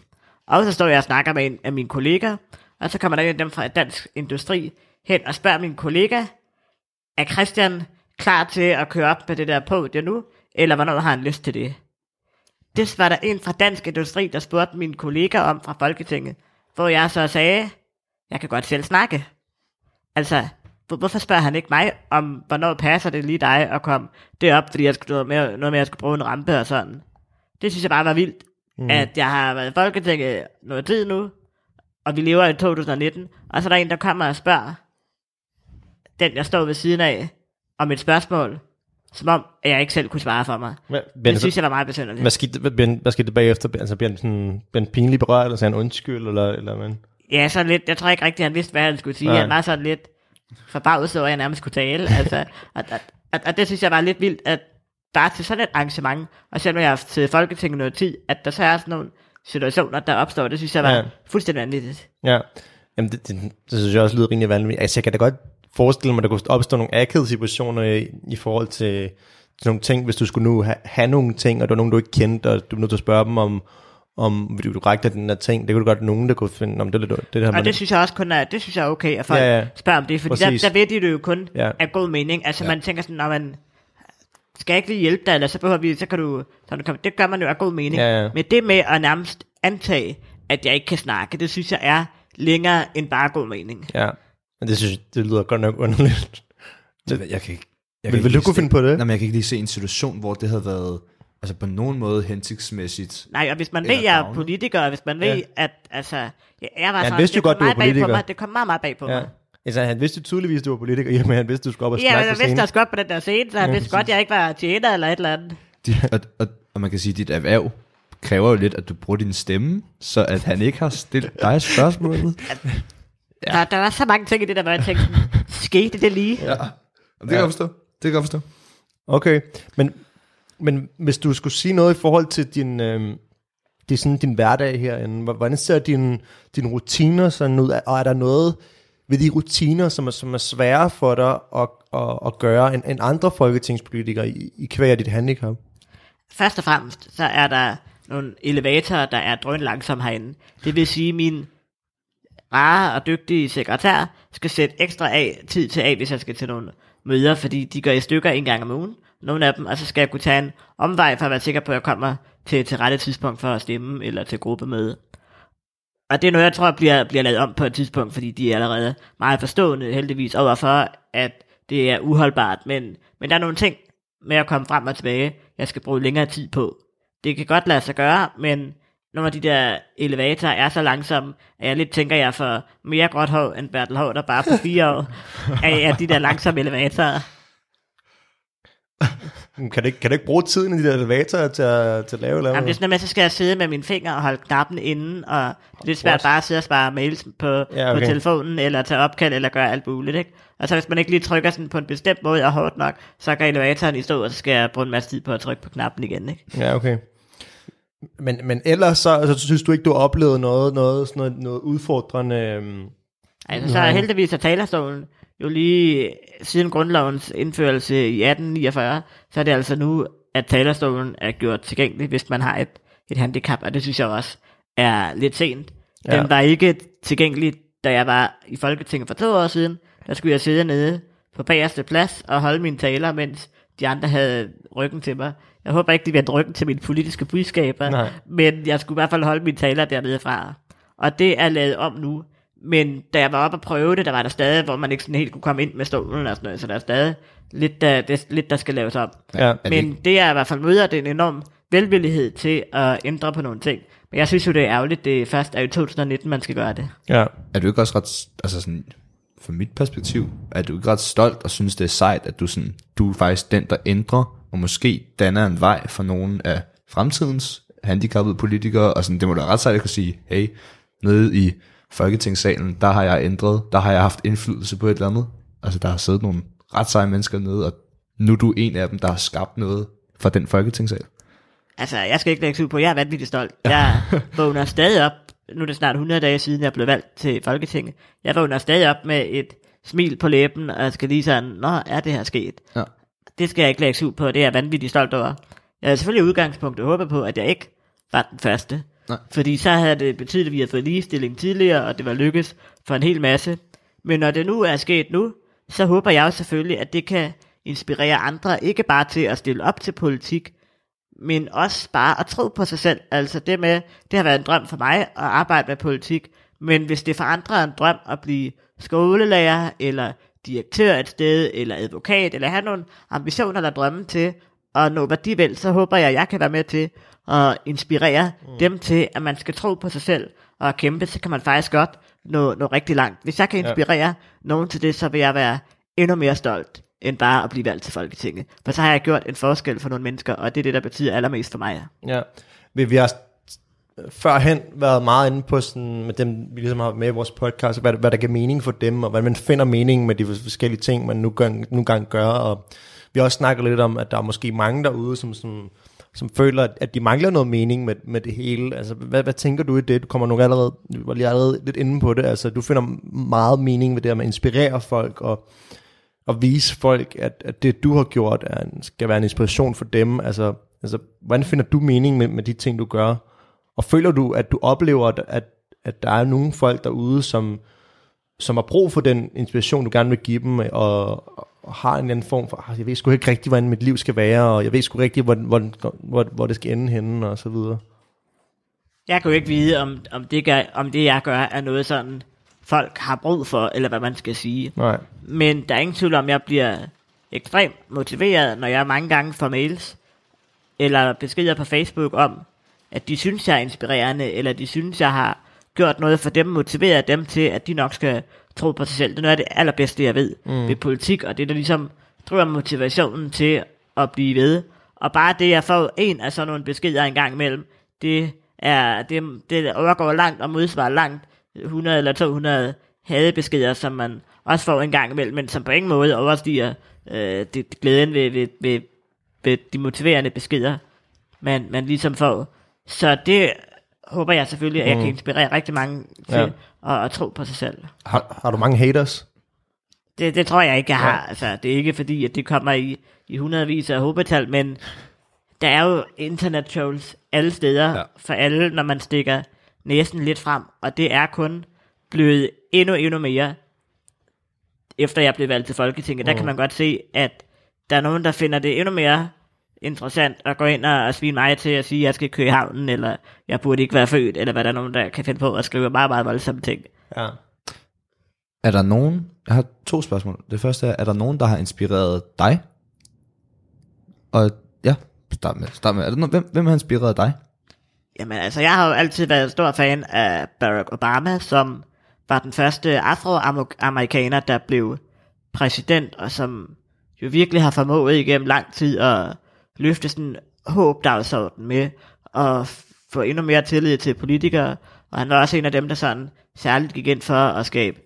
Og så står jeg og snakker med en af mine kollegaer, og så kommer der en af dem fra Dansk Industri hen og spørger min kollega, er Christian klar til at køre op med det der podie nu, eller hvornår har han lyst til det? Det var der en fra Dansk Industri, der spurgte min kollega om fra Folketinget. hvor jeg så sagde, jeg kan godt selv snakke. Altså, hvor- hvorfor spørger han ikke mig om, hvornår passer det lige dig at komme derop, fordi jeg skulle noget med, noget med, at jeg skulle bruge en rampe og sådan. Det synes jeg bare var vildt, mm. at jeg har været i Folketinget noget tid nu, og vi lever i 2019, og så er der en, der kommer og spørger den, jeg står ved siden af, om et spørgsmål, som om, at jeg ikke selv kunne svare for mig. Hvad, Det synes jeg var meget besynderligt. hvad, skete, hvad, hvad, skete der bagefter? Altså, bliver han, sådan, bliver han pinlig berørt, eller sagde han undskyld, eller, eller hvad? Ja, sådan lidt. Jeg tror ikke rigtig, han vidste, hvad han skulle sige. Nej. Han var sådan lidt forbavset over, at jeg nærmest kunne tale. [laughs] altså, og, og, og, og, det synes jeg var lidt vildt, at bare til sådan et arrangement, og selvom jeg har haft til Folketinget noget tid, at der så er sådan nogle situationer, der opstår, det synes jeg var Ja. fuldstændig vanvittigt. Ja, Jamen, det, det, det synes jeg også lyder rimelig vanvittigt. Altså, jeg kan da godt forestille mig, at der kunne opstå nogle akavede situationer i, i forhold til, til nogle ting, hvis du skulle nu have, have nogle ting, og der var nogen, du ikke kendte, og du er nødt til at spørge dem om, om vil du række dig den her ting. Det kunne du godt nogen, der kunne finde, om det, er lidt- det, det her, Og det synes jeg også kun er, det synes jeg er okay, at folk Ja, ja, spørger om det, fordi der, Præcis. der ved de det jo kun Ja. af god mening. Altså ja. man tænker sådan, når man skal jeg ikke lige hjælpe dig, eller så behøver vi, så kan du, så du kan, det gør man jo af god mening. Ja, ja. Men det med at nærmest antage, at jeg ikke kan snakke, det synes jeg er længere end bare god mening. Ja, men det synes jeg, det lyder godt nok underligt. Jeg, jeg kan ikke... Jeg Vil- kan vil ikke du kunne finde på det? Nej, men jeg kan ikke lige se en situation, hvor det havde været altså på nogen måde hensigtsmæssigt. Nej, og hvis man ved, jeg er politiker, og hvis man ved, Ja. ja. at altså, jeg, jeg var han sådan, vidste jo godt, du var meget bag på politiker. Mig, det kom meget, meget bag på Ja. mig. Altså, han vidste tydeligvis, at du var politiker, i og med, at han vidste, at du skulle op og Ja, snakke men på jeg scenen. vidste også godt på den der scene, så han Ja, vidste godt, at jeg ikke var tjener eller et eller andet. De, og, og, og man kan sige, at dit erhverv kræver jo lidt, at du bruger din stemme, så at han ikke har stillet dig spørgsmålet. [laughs] Ja. Der, der var så mange ting i det der, hvor jeg tænkte, skete det lige? Ja. Det kan jeg forstå. Det kan jeg forstå. Okay, men, men hvis du skulle sige noget i forhold til din, øh, det er sådan din hverdag herinde, hvordan ser dine, din rutiner sådan ud, og er der noget ved de rutiner, som er, som er sværere for dig at, at, at gøre end, end andre folketingspolitikere i, i kvæg af dit handicap? Først og fremmest, så er der nogle elevatorer, der er drøn langsom herinde. Det vil sige, at min rare og dygtige sekretær skal sætte ekstra af, tid til af, hvis jeg skal til nogle møder, fordi de går i stykker en gang om ugen, nogle af dem, og så skal jeg kunne tage en omvej for at være sikker på, at jeg kommer til, til rette tidspunkt for at stemme eller til gruppemøde. Og det er noget, jeg tror bliver, bliver lavet om på et tidspunkt, fordi de er allerede meget forstående heldigvis overfor, at det er uholdbart. Men, men der er nogle ting med at komme frem og tilbage, jeg skal bruge længere tid på. Det kan godt lade sig gøre, men nogle af de der elevatorer er så langsomme, at jeg lidt tænker, at jeg får mere gråt hår end Bertel Hår, der bare på fire år [laughs] af af de der langsomme elevatorer. Kan du ikke, kan du ikke bruge tiden i de der elevatorer til at, til at lave? lave Jamen, det er sådan, at så skal jeg sidde med mine fingre og holde knappen inden, og det er lidt svært What? bare at sidde og spare mails på, Ja, okay. på telefonen, eller tage opkald, eller gøre alt muligt, ikke? Og så hvis man ikke lige trykker sådan på en bestemt måde og hårdt nok, så går elevatoren i stå, og så skal jeg bruge en masse tid på at trykke på knappen igen, ikke? Ja, okay. Men, men ellers så, altså, så synes du ikke, du har oplevet noget, noget, sådan noget, noget udfordrende... Øhm, Altså, så er Nej. heldigvis af talerstolen jo lige siden grundlovens indførelse i 1849, så er det altså nu, at talerstolen er gjort tilgængelig, hvis man har et, et handicap, og det synes jeg også er lidt sent. Den Ja. var ikke tilgængelig, da jeg var i Folketinget for to år siden. Der skulle jeg sidde nede på bagerste plads og holde mine taler, mens de andre havde ryggen til mig. Jeg håber ikke, de vendte ryggen til mine politiske budskaber, Nej. men jeg skulle i hvert fald holde mine taler dernede fra. Og det er lavet om nu. Men da jeg var oppe og prøve det, der var der stadig, hvor man ikke sådan helt kunne komme ind med stolen og sådan noget, så der er stadig lidt, der, det, lidt, der skal laves om. ja. Er det Men ikke- det er i hvert fald møder, det er en enorm velvillighed til at ændre på nogle ting. Men jeg synes jo, det er ærgerligt, det først er i 2019, man skal gøre det. ja. Er du ikke også ret, altså sådan, fra mit perspektiv, er du ikke ret stolt og synes, det er sejt, at du, sådan, du er faktisk den, der ændrer, og måske danner en vej for nogle af fremtidens handicappede politikere, og sådan, det må da ret sejt at kunne sige, hey, nede i Folketingssalen, der har jeg ændret, der har jeg haft indflydelse på et eller andet. Altså, der har siddet nogle ret seje mennesker nede, og nu er du en af dem, der har skabt noget fra den Folketingssal. Altså, jeg skal ikke lægge ud på, jeg er vanvittigt stolt. Jeg vågner stadig op, nu er det snart 100 dage siden, jeg blev valgt til Folketinget. Jeg vågner stadig op med et smil på læben, og jeg skal lige sådan, nå, er det her sket? Ja. Det skal jeg ikke lægge ud på, det er jeg vanvittigt stolt over. Jeg havde selvfølgelig udgangspunktet håbet på, at jeg ikke var den første. Nej. Fordi så havde det betydet, at vi havde fået ligestilling tidligere, og det var lykkes for en hel masse. Men når det nu er sket nu, så håber jeg jo selvfølgelig, at det kan inspirere andre, ikke bare til at stille op til politik, men også bare at tro på sig selv. Altså det med, det har været en drøm for mig at arbejde med politik, Men hvis det for andre er en drøm at blive skolelærer, eller direktør et sted, eller advokat, eller have nogle ambitioner eller drømme til at nå værdivel, så håber jeg, at jeg kan være med til at inspirere mm. dem til, at man skal tro på sig selv og kæmpe, så kan man faktisk godt nå, nå rigtig langt. Hvis jeg kan inspirere ja. nogen til det, så vil jeg være endnu mere stolt, end bare at blive valgt til Folketinget. For så har jeg gjort en forskel for nogle mennesker, og det er det, der betyder allermest for mig. Ja, vi, vi har førhen været meget inde på sådan, med dem, vi ligesom har med i vores podcast, hvad, hvad der giver mening for dem, og hvad man finder mening med de forskellige ting, man nu gang, nu gang gør, og vi har også snakket lidt om, at der er måske mange derude, som, som, som føler, at de mangler noget mening med, med det hele. Altså, hvad, hvad tænker du i det? Du kommer nok allerede, du var lige allerede lidt inde på det, altså, du finder meget mening ved det, at man inspirerer folk, og, at vise folk, at, at det, du har gjort, er, skal være en inspiration for dem. Altså, altså, hvordan finder du mening med, med de ting, du gør? Og føler du, at du oplever, at, at der er nogle folk derude, som, som har brug for den inspiration, du gerne vil give dem, og, og har en eller anden form for, ah, jeg ved sgu ikke rigtigt, hvordan mit liv skal være, og jeg ved sgu rigtigt, hvor, hvor, hvor, hvor det skal ende henne, og så videre. Jeg kan jo ikke vide, om, om, det gør, om det, jeg gør, er noget sådan, folk har brug for, eller hvad man skal sige. Nej. Men der er ingen tvivl om, at jeg bliver ekstremt motiveret, når jeg mange gange får mails, eller beskeder på Facebook om, at de synes, jeg er inspirerende, eller de synes, jeg har gjort noget for dem, motiveret dem til, at de nok skal tro på sig selv. Det er noget af det allerbedste, jeg ved mm. ved politik, og det er der ligesom driver motivationen til at blive ved. Og bare det, jeg får en af sådan nogle beskeder en gang imellem, det, er, det, det overgår langt og modsvarer langt 100 eller 200 hadebeskeder, som man også får en gang imellem, men som på ingen måde overstiger øh, det, glæden ved, ved, ved, ved de motiverende beskeder, man, man ligesom får. Så det håber jeg selvfølgelig, at jeg mm. kan inspirere rigtig mange til ja. at, at tro på sig selv. Har, har du mange haters? Det, det tror jeg ikke, jeg har. Ja. Altså, det er ikke fordi, at det kommer i, i hundredvis af håbetal, men der er jo internet trolls alle steder ja. for alle, når man stikker næsen lidt frem, og det er kun blevet endnu, endnu mere, efter jeg blev valgt til Folketinget. Mm. Der kan man godt se, at der er nogen, der finder det endnu mere interessant at gå ind og, svine mig til at sige, at jeg skal køre i havnen, eller jeg burde ikke være født, eller hvad der er nogen, der kan finde på at skrive meget, meget voldsomme ting. Ja. Er der nogen, jeg har to spørgsmål. Det første er, er der nogen, der har inspireret dig? Og ja, start med. Start med. Er der nogen, hvem, hvem har inspireret dig? Jamen altså, jeg har jo altid været stor fan af Barack Obama, som var den første afroamerikaner, der blev præsident, og som jo virkelig har formået igennem lang tid at løfte sådan håbdagsorden med og få endnu mere tillid til politikere, og han var også en af dem, der sådan særligt gik ind for at skabe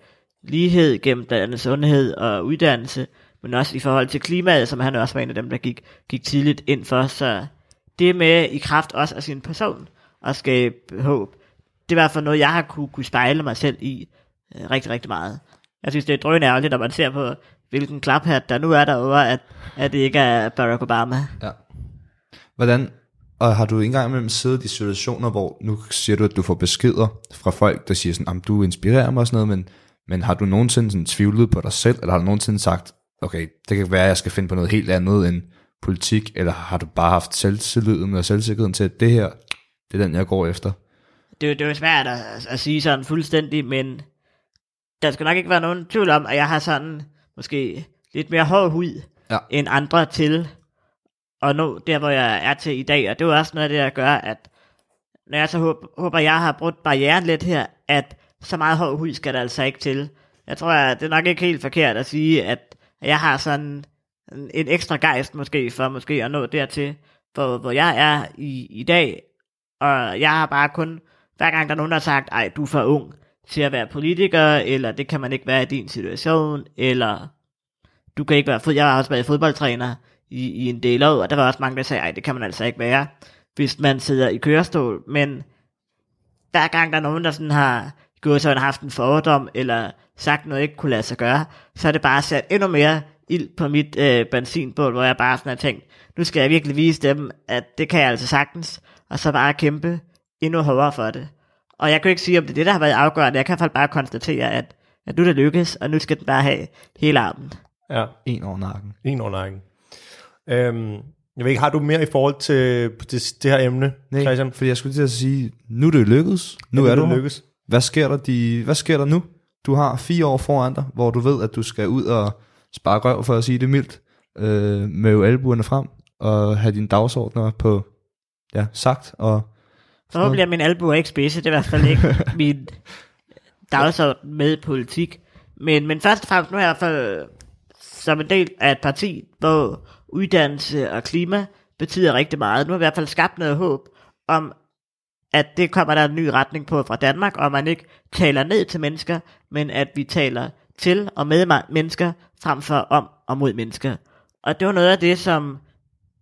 lighed gennem blandt andet sundhed og uddannelse, men også i forhold til klimaet, som han også var en af dem, der gik, gik tidligt ind for. Så det med i kraft også af sin person og skabe håb, det var for noget, jeg har kunne, kunne spejle mig selv i øh, rigtig, rigtig meget. Jeg synes, det er drøn ærgerligt, når man ser på hvilken klaphat der nu er derovre, at, at det ikke er Barack Obama. Ja. Hvordan, og har du engang imellem siddet i situationer, hvor nu siger du, at du får beskeder fra folk, der siger sådan, du inspirerer mig og sådan noget, men, men har du nogensinde sådan tvivlet på dig selv, eller har du nogensinde sagt, okay, det kan være, at jeg skal finde på noget helt andet end politik, eller har du bare haft selvtilliden og selvsikkerheden til, at det her, det er den, jeg går efter? Det, det er jo svært at, at sige sådan fuldstændig, men der skal nok ikke være nogen tvivl om, at jeg har sådan måske lidt mere hård hud ja. end andre til at nå der, hvor jeg er til i dag. Og det er også noget af det, der gør, at når jeg så håber, håber jeg har brugt barrieren lidt her, at så meget hård hud skal der altså ikke til. Jeg tror, at det er nok ikke helt forkert at sige, at jeg har sådan en ekstra gejst måske, for måske at nå dertil, hvor, hvor jeg er i, i dag. Og jeg har bare kun, hver gang der er nogen, der har sagt, ej, du er for ung, til at være politiker, eller det kan man ikke være i din situation, eller du kan ikke være fod. Jeg har også været fodboldtræner i, i en del år, og der var også mange, der sagde, ej, det kan man altså ikke være, hvis man sidder i kørestol, men hver gang der er nogen, der sådan har gået sådan haft en fordom, eller sagt noget ikke kunne lade sig gøre, så er det bare sat endnu mere ild på mit øh, benzinbål, hvor jeg bare sådan har tænkt, nu skal jeg virkelig vise dem, at det kan jeg altså sagtens, og så bare kæmpe endnu hårdere for det. Og jeg kan ikke sige, om det er det, der har været afgørende. Jeg kan i hvert fald bare konstatere, at, at nu er det lykkes, og nu skal den bare have hele armen. Ja. En over nakken. En over nakken. Øhm, jeg ved ikke, har du mere i forhold til, til det her emne, Nej, Christian? fordi jeg skulle til at sige, nu er det lykkedes. Nu ja, er du lykkes. hvad sker, der de, hvad sker der nu? Du har fire år foran dig, hvor du ved, at du skal ud og spare røv, for at sige det mildt, øh, med albuerne frem, og have dine dagsordner på, ja, sagt, og Forhåbentlig er min albuer ikke spidse, det er i hvert fald ikke [laughs] min dagsorden med politik. Men, men først og fremmest, nu er jeg i hvert fald som en del af et parti, hvor uddannelse og klima betyder rigtig meget. Nu har vi i hvert fald skabt noget håb om, at det kommer der en ny retning på fra Danmark, og man ikke taler ned til mennesker, men at vi taler til og med mennesker, frem for om og mod mennesker. Og det var noget af det, som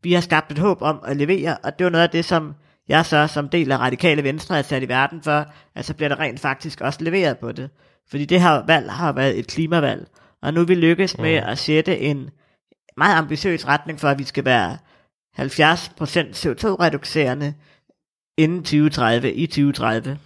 vi har skabt et håb om at levere, og det var noget af det, som jeg så som del af radikale venstre er sat i verden for, at så bliver der rent faktisk også leveret på det. Fordi det her valg har været et klimavalg, og nu er vi lykkes med at sætte en meget ambitiøs retning for, at vi skal være 70% CO2-reducerende inden 2030, i 2030.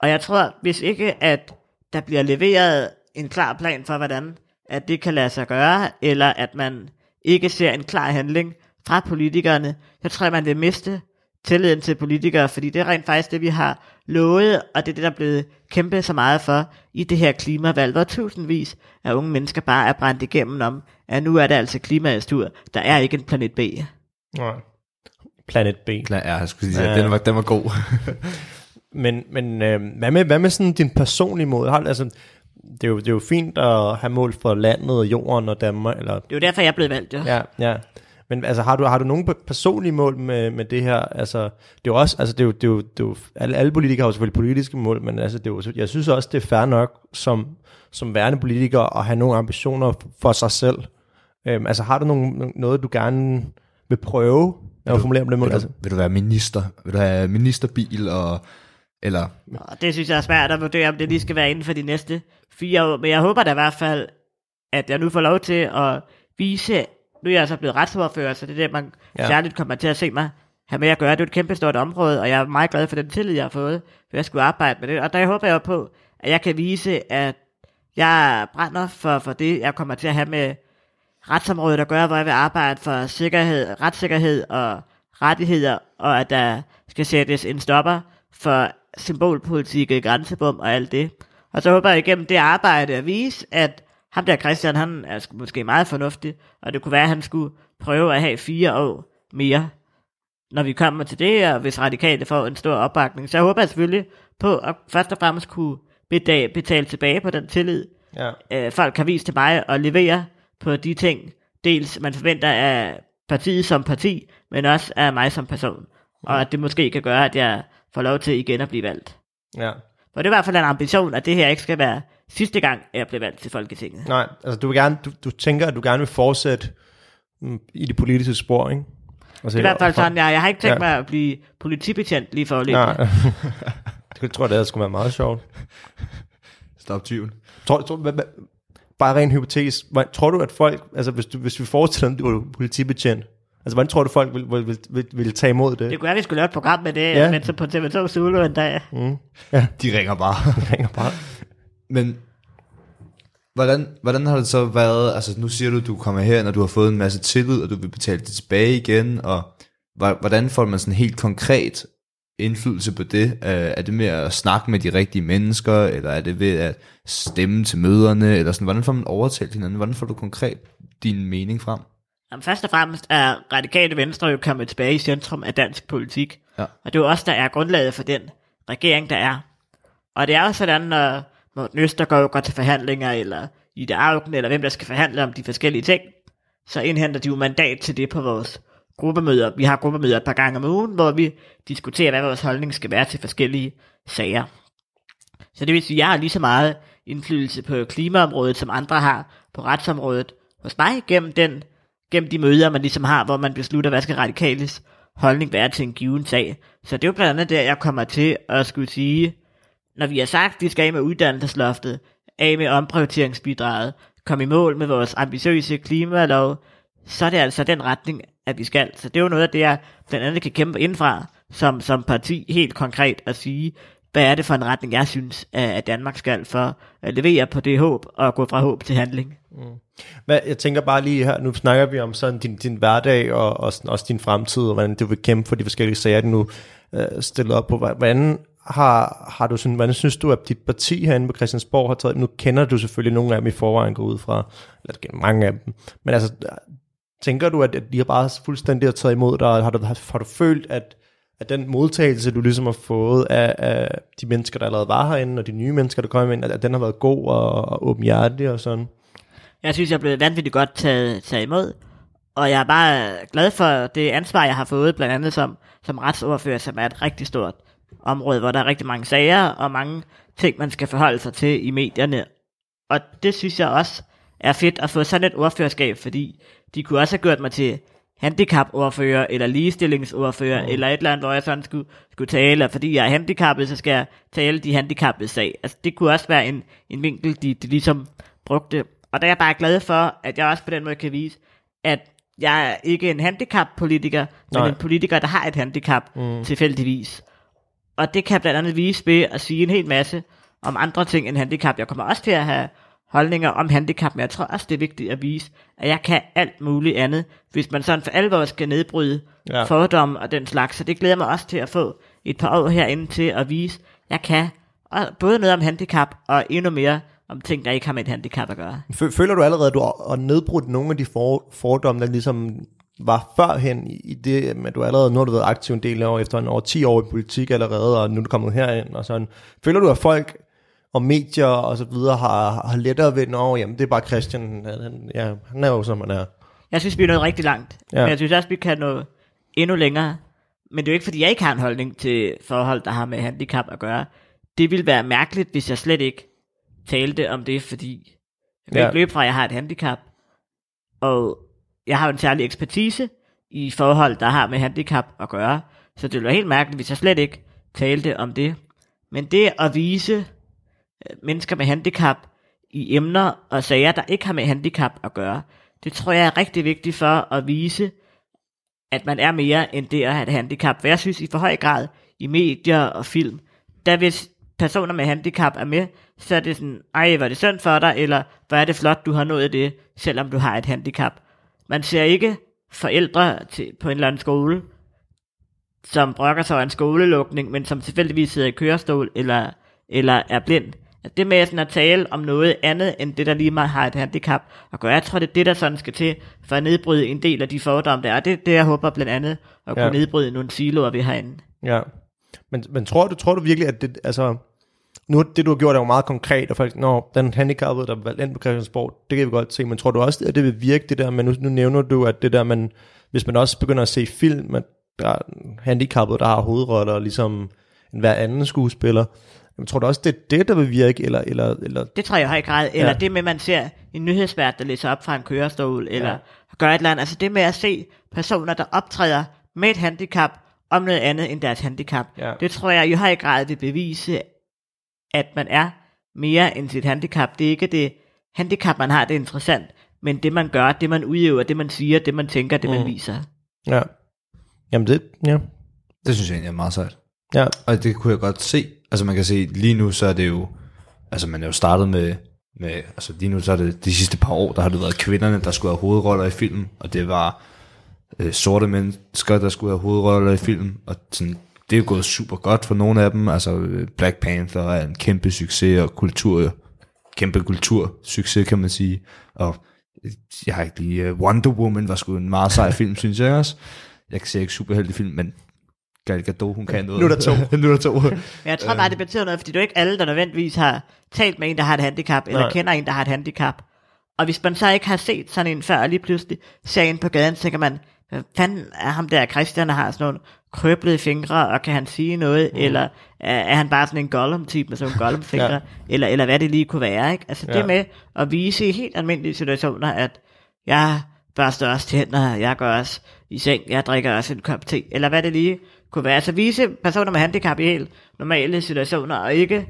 Og jeg tror, hvis ikke at der bliver leveret en klar plan for, hvordan at det kan lade sig gøre, eller at man ikke ser en klar handling fra politikerne, så tror jeg, man vil miste tilliden til politikere, fordi det er rent faktisk det, vi har lovet, og det er det, der er blevet kæmpet så meget for i det her klimavalg, hvor tusindvis af unge mennesker bare er brændt igennem om, at nu er det altså klimaets tur. Der er ikke en planet B. Nej. Planet B. ja, jeg skulle sige, Ja. den, var, den var god. [laughs] Men, men øh, hvad, med, hvad med sådan din personlige? Har, altså, det, er jo, det er jo fint at have mål for landet, jorden og Danmark. Eller, Det er jo derfor, jeg er blevet valgt, jo. ja, ja. Men altså, har du, har du nogle pe- personlige mål med, med det her? Altså, det er jo også, altså, det er jo, det er jo, det er jo alle, alle politikere har jo selvfølgelig politiske mål, men altså, det er jo, jeg synes også, det er fair nok som, som værende politiker at have nogle ambitioner for sig selv. Øhm, altså, har du nogle, noget, du gerne vil prøve? Jeg vil formulere på den måde. vil, Altså, du, vil du være minister? Vil du have ministerbil? Og, eller, Og det synes jeg er svært at vurdere, om det lige skal være inden for de næste fire år. Men jeg håber da i hvert fald, at jeg nu får lov til at vise, nu er jeg så blevet retsordfører, så det er det, man Ja. særligt kommer til at se mig have med at gøre. Det er et kæmpe stort område, og jeg er meget glad for den tillid, jeg har fået, for jeg skulle arbejde med det. Og der håber jeg på, at jeg kan vise, at jeg brænder for, for det, jeg kommer til at have med retsområdet at gøre, hvor jeg vil arbejde for sikkerhed, retssikkerhed og rettigheder, og at der skal sættes en stopper for symbolpolitik, grænsebom og alt det. Og så håber jeg igennem det arbejde at vise, at ham der Christian, han er måske meget fornuftig, og det kunne være, at han skulle prøve at have fire år mere, når vi kommer til det, og hvis radikale får en stor opbakning. Så jeg håber jeg selvfølgelig på at først og fremmest kunne betale, betale tilbage på den tillid, ja. øh, folk har vist til mig og levere på de ting, dels man forventer af partiet som parti, men også af mig som person. Og at det måske kan gøre, at jeg får lov til igen at blive valgt. ja. For det er i hvert fald en ambition, at det her ikke skal være sidste gang, jeg bliver valgt til Folketinget. Nej, altså du, vil gerne, du, du tænker, at du gerne vil fortsætte mm, i det politiske spor, ikke? Altså, Det er i hvert fald sådan, jeg, jeg har ikke tænkt Ja. ja. mig at blive politibetjent lige for lidt. Nej. [laughs] det tror jeg, det skulle være meget sjovt. stop tyven. Tror, tror, hvad, hvad, bare rent hypotetisk, tror du, at folk, altså hvis, du, hvis vi forestiller, at du var politibetjent, altså hvordan tror du, folk vil, vil, vil, vil, vil tage imod det? Det kunne være, at vi skulle lave et program med det, Ja. ja. men så på TV2 Zulu en dag. De ringer bare. [laughs] ringer bare. Men hvordan, hvordan har det så været, altså nu siger du, du kommer her, når du har fået en masse tillid, og du vil betale det tilbage igen, og hvordan får man sådan helt konkret indflydelse på det? Øh, Er det med at snakke med de rigtige mennesker, eller er det ved at stemme til møderne, eller sådan, hvordan får man overtalt hinanden? Hvordan får du konkret din mening frem? Jamen, først og fremmest er radikale venstre jo kommet tilbage i centrum af dansk politik. Ja. Og det er jo også der er grundlaget for den regering, der er. Og det er jo sådan, når Morten Østergaard går til forhandlinger, eller Ida Augen, eller hvem der skal forhandle om de forskellige ting, så indhenter de jo mandat til det på vores gruppemøder. Vi har gruppemøder et par gange om ugen, hvor vi diskuterer, hvad vores holdning skal være til forskellige sager. Så det vil sige, at jeg har lige så meget indflydelse på klimaområdet, som andre har på retsområdet hos mig, gennem, den, gennem de møder, man ligesom har, hvor man beslutter, hvad skal radikales holdning være til en given sag. Så det er jo blandt andet der, jeg kommer til at skulle sige, når vi har sagt, at vi skal af med uddannelsesloftet, af med omprioriteringsbidraget, komme i mål med vores ambitiøse klimalov, så er det altså den retning, at vi skal. Så det er jo noget af det, jeg blandt andet kan kæmpe indfra, som, som parti helt konkret at sige, hvad er det for en retning, jeg synes, at Danmark skal for at levere på det håb og gå fra håb til handling. Mm. Hvad, jeg tænker bare lige her, nu snakker vi om sådan din, din hverdag og, og sådan også din fremtid, og hvordan du vil kæmpe for de forskellige sager, du nu øh, stiller op på. Hvordan har, har du sådan, hvordan synes du, at dit parti herinde på Christiansborg har taget, nu kender du selvfølgelig nogle af dem i forvejen, går ud fra, eller mange af dem, men altså, tænker du, at, at de har bare fuldstændig har taget imod dig, har du, har, har du følt, at, at den modtagelse, du ligesom har fået af, af de mennesker, der allerede var herinde, og de nye mennesker, der kommer ind, at, at den har været god og, og åbenhjertig og sådan? Jeg synes, jeg er blevet vanvittigt godt taget, taget imod, og jeg er bare glad for det ansvar, jeg har fået, blandt andet som, som retsordfører, som er et rigtig stort område, hvor der er rigtig mange sager og mange ting, man skal forholde sig til i medierne. Og det synes jeg også er fedt at få sådan et ordførerskab, fordi de kunne også have gjort mig til handicapordfører, eller ligestillingsordfører, mm. eller et eller andet, hvor jeg sådan skulle, skulle tale, og fordi jeg er handicappet, så skal jeg tale de handicappede sag. Altså, det kunne også være en, en vinkel, de, de ligesom brugte. Og der er jeg bare glad for, at jeg også på den måde kan vise, at jeg er ikke en handicappolitiker, men Nej. en politiker, der har et handicap, mm. tilfældigvis. Og det kan blandt andet vise ved at sige en hel masse om andre ting end handicap. Jeg kommer også til at have holdninger om handicap, men jeg tror også, det er vigtigt at vise, at jeg kan alt muligt andet, hvis man sådan for alvor skal nedbryde Ja. fordomme og den slags. Så det glæder mig også til at få et par år herinde til at vise, at jeg kan og både noget om handicap og endnu mere om ting, der ikke har med et handicap at gøre. Fø- Føler du allerede, at du har har nedbrudt nogle af de for, fordomme, der ligesom var førhen i i det, men du allerede, nu har du været aktiv en del år efter en over 10 år i politik allerede, og nu er du kommet herind og sådan. Føler du, at folk og medier og så videre har, har lettere ved, at jamen det er bare Christian, han, ja, han er jo som han er. Jeg synes, vi er nået rigtig langt. Ja. Men jeg synes også, vi kan nå endnu længere. Men det er jo ikke, fordi jeg ikke har en holdning til forhold, der har med handicap at gøre. Det ville være mærkeligt, hvis jeg slet ikke talte om det, fordi jeg Ja. ja. ikke løbe fra, at jeg har et handicap. Og jeg har jo en særlig ekspertise i forhold, der har med handicap at gøre. Så det ville være helt mærkeligt, hvis jeg slet ikke talte om det. Men det at vise øh, mennesker med handicap i emner og sager, der ikke har med handicap at gøre, det tror jeg er rigtig vigtigt for at vise, at man er mere end det at have et handicap. For jeg synes i for høj grad i medier og film, der hvis personer med handicap er med, så er det sådan, ej, var det synd for dig, eller hvor er det flot, du har nået det, selvom du har et handicap. Man ser ikke forældre til, på en eller anden skole, som brokker sig over en skolelukning, men som tilfældigvis sidder i kørestol eller, eller er blind. Det med sådan at tale om noget andet, end det, der lige meget har et handicap at gøre, jeg tror, det er det, der sådan skal til, for at nedbryde en del af de fordomme, der er. Det er det, jeg håber blandt andet, at kunne Ja. nedbryde nogle siloer, vi har herinde. Ja. Men, men tror, du, tror du virkelig, at det, altså, nu det du har gjort er jo meget konkret, og folk, når den handicappede, der er valgt ind på Christiansborg, det kan vi godt se, men tror du også, at det vil virke det der, men nu, nu nævner du, at det der, man, hvis man også begynder at se film, at der er handicappede, der har hovedroller, ligesom en hver anden skuespiller, men tror du også, det er det, der vil virke, eller, eller, eller Det tror jeg i høj grad. Eller Ja. det med, man ser en nyhedsvært, der læser op fra en kørestol, eller ja. gør et eller andet. Altså det med at se personer, der optræder med et handicap, om noget andet end deres handicap. Ja. Det tror jeg i høj grad vil bevise, at man er mere end sit handicap. Det er ikke det handicap, man har, det er interessant, men det man gør, det man udøver, det man siger, det man tænker, det man Mm. viser. ja. Jamen det, ja. Det synes jeg egentlig er meget sejt. Ja, Og det kunne jeg godt se. Altså man kan se, lige nu så er det jo, altså man er jo startet med, med altså lige nu så er det de sidste par år, der har det været kvinderne, der skulle have hovedroller i filmen, og det var øh, sorte mennesker, der skulle have hovedroller i filmen, og sådan, det er jo gået super godt for nogle af dem, altså øh, Black Panther er en kæmpe succes, og kultur, kæmpe kultursucces kan man sige, og øh, jeg har ikke lige, uh, Wonder Woman var sgu en meget sej film, [laughs] synes jeg også. Jeg kan se ikke superheldig film, men Gal Gadot, hun kan noget. Nu er der to. [laughs] nu er der to. Men [laughs] jeg tror bare, det betyder noget, fordi er jo ikke alle, der nødvendigvis har talt med en, der har et handicap, eller. Nej. kender en, der har et handicap. Og hvis man så ikke har set sådan en før, og lige pludselig ser en på gaden, så tænker man, hvad fanden er ham der Christian, der har sådan nogle krøblede fingre, og kan han sige noget, mm. eller er, er han bare sådan en Gollum-type med sådan nogle Gollum-fingre, Ja. eller, eller hvad det lige kunne være, ikke? Altså Ja. det med at vise i helt almindelige situationer, at jeg børster også tænder, jeg går også i seng, jeg drikker også en kop te, eller hvad det lige kunne være. Altså vise personer med handicap i helt normale situationer, og ikke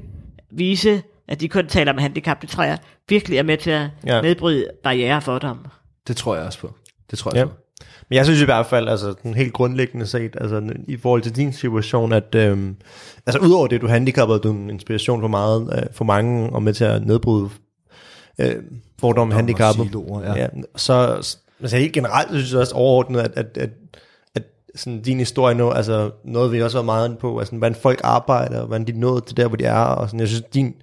vise, at de kun taler om handicap, det tror jeg virkelig er med til at Ja. nedbryde barriere og fordomme. Det tror jeg også på. Det tror jeg Ja. også på. Men jeg synes i hvert fald, altså den helt grundlæggende set, altså i forhold til din situation, at øhm, altså udover det, du handicappet, du er en inspiration for meget, øh, for mange, og med til at nedbryde øh, fordomme handicappet. siloer, ja. ja. Så altså helt generelt synes jeg også overordnet, at, at, at, sådan din historie nu, altså noget vi også har meget på, altså hvordan folk arbejder, og hvordan de nåede til der, hvor de er, og sådan, jeg synes, din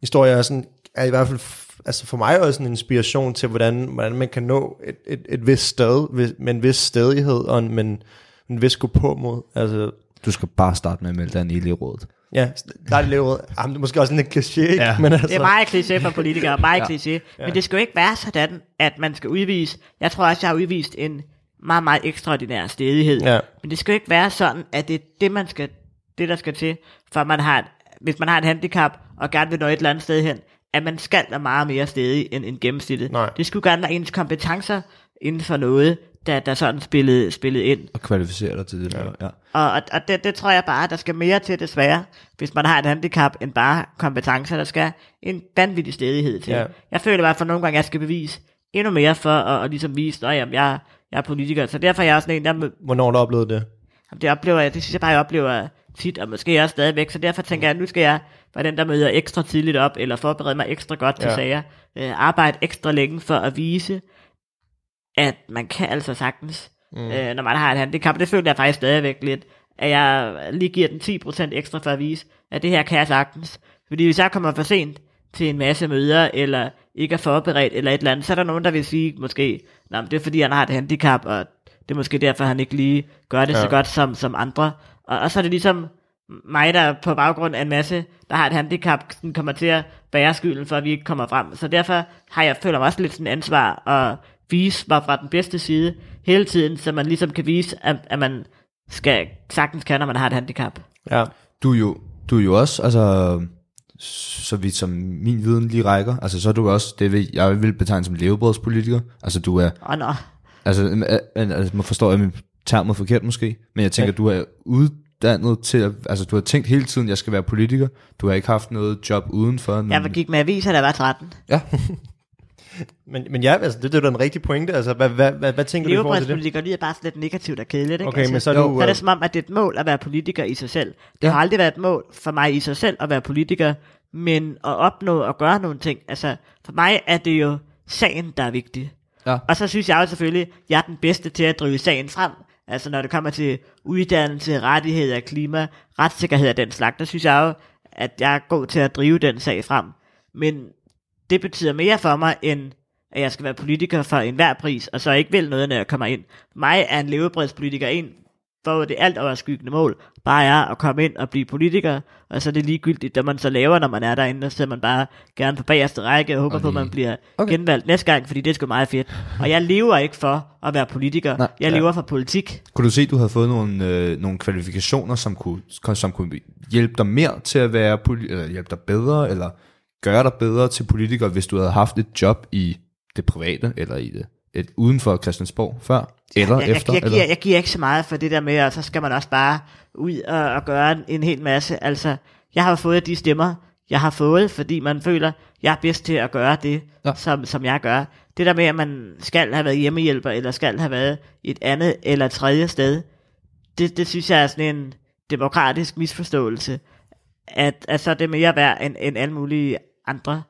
historie er, sådan, er i hvert fald altså for mig også en inspiration til, hvordan, hvordan man kan nå et, et, et vist sted, med en vis stedighed, og en, men, en vis gå på mod, altså Du skal bare starte med at melde dig ind i elevrådet. Ja, der er det levet. Jamen, det er måske også en lidt kliché, ikke? Ja. [laughs] Men altså, Det er meget kliché for politikere, meget ja. kliché. Men det skal jo ikke være sådan, at man skal udvise... Jeg tror også, jeg har udvist en meget, meget ekstraordinær stedighed. Ja. Men det skal jo ikke være sådan, at det er det, man skal, det der skal til, for man har, hvis man har et handicap og gerne vil nå et eller andet sted hen, at man skal være meget mere stedig end, end gennemsnittet. Nej. Det skulle gerne være ens kompetencer inden for noget, der, der sådan spillede, spillede ind. Og kvalificere dig til det. Ja. ja. Og, og, og det, det tror jeg bare, der skal mere til desværre, hvis man har et handicap, end bare kompetencer. Der skal en vanvittig stedighed til. Ja. Jeg føler i hvert fald nogle gange, jeg skal bevise endnu mere for at, at ligesom vise, at jeg, jeg er politiker. Så derfor er jeg også sådan en, der hvornår har du oplevet det? Jamen, Det oplever jeg, det synes jeg bare, jeg oplever tit, og måske også stadigvæk. Så derfor tænker jeg, at nu skal jeg være den, der møder ekstra tidligt op, eller forberede mig ekstra godt til Ja. sager. Øh, arbejde ekstra længe for at vise, at man kan altså sagtens, mm. øh, når man har et handicap. Det føler jeg faktisk stadigvæk lidt, at jeg lige giver den 10% ekstra for at vise, at det her kan jeg sagtens. Fordi hvis jeg kommer for sent til en masse møder, eller ikke er forberedt, eller et eller andet, så er der nogen, der vil sige måske, Nå, men det er fordi, han har et handicap, og det er måske derfor, han ikke lige gør det ja. så godt som, som andre. Og, og så er det ligesom mig, der på baggrund af en masse, der har et handicap, sådan kommer til at bære skylden for, at vi ikke kommer frem. Så derfor har jeg føler mig også lidt sådan ansvar at vise mig fra den bedste side hele tiden, så man ligesom kan vise, at, at man skal sagtens kan, når man har et handicap. Ja. Du er jo, du er jo også, altså, så vidt som min viden lige rækker, altså så er du også, det vil, jeg vil betegne som levebrødspolitiker, altså du er, altså, øh, øh, altså man forstår jeg min term forkert måske, men jeg tænker, Ja. du er uddannet til, at, altså du har tænkt hele tiden, jeg skal være politiker, du har ikke haft noget job udenfor. jeg gik med aviser, da jeg var 13. Ja, [laughs] Men, men ja, altså, det, det er da en rigtig pointe. Altså, hvad, hvad, hvad, hvad tænker du i forhold til det? Levebrødspolitiker lyder bare sådan lidt negativt og kedeligt, ikke? Okay, altså, men så er du... Så er øh, det som om, at det er et mål at være politiker i sig selv. Det ja. har aldrig været et mål for mig i sig selv at være politiker, men at opnå og gøre nogle ting. Altså, for mig er det jo sagen, der er vigtig. Ja. Og så synes jeg jo selvfølgelig, at jeg er den bedste til at drive sagen frem. Altså når det kommer til uddannelse, rettigheder, klima, retssikkerhed og den slags, der synes jeg jo, at jeg er god til at drive den sag frem. Men det betyder mere for mig, end at jeg skal være politiker for enhver pris, og så ikke vil noget, når jeg kommer ind. Mig er en levebrødspolitiker en, hvor det alt overskyggende mål bare er at komme ind og blive politiker, og så er det ligegyldigt, hvad man så laver, når man er derinde, og så man bare gerne på bagerste række og håber Og på, at man bliver Okay. okay. genvalgt næste gang, fordi det er sgu meget fedt. Og jeg lever ikke for at være politiker, Nej, jeg ja. lever for politik. Kunne du se, at du havde fået nogle, øh, nogle kvalifikationer, som kunne, som kunne hjælpe dig mere til at være poli- eller hjælpe dig bedre, eller gøre dig bedre til politiker, hvis du havde haft et job i det private, eller i det et, uden for Christiansborg før, eller jeg, efter? jeg, jeg, eller? giver, jeg giver ikke så meget for det der med, og så skal man også bare ud og, og gøre en, en hel masse. Altså, jeg har fået de stemmer, jeg har fået, fordi man føler, jeg er bedst til at gøre det, Ja. ja. som, som jeg gør. Det der med, at man skal have været hjemmehjælper, eller skal have været et andet eller tredje sted, det, det synes jeg er sådan en demokratisk misforståelse, at, at så er det mere værd end, end alle mulige andre.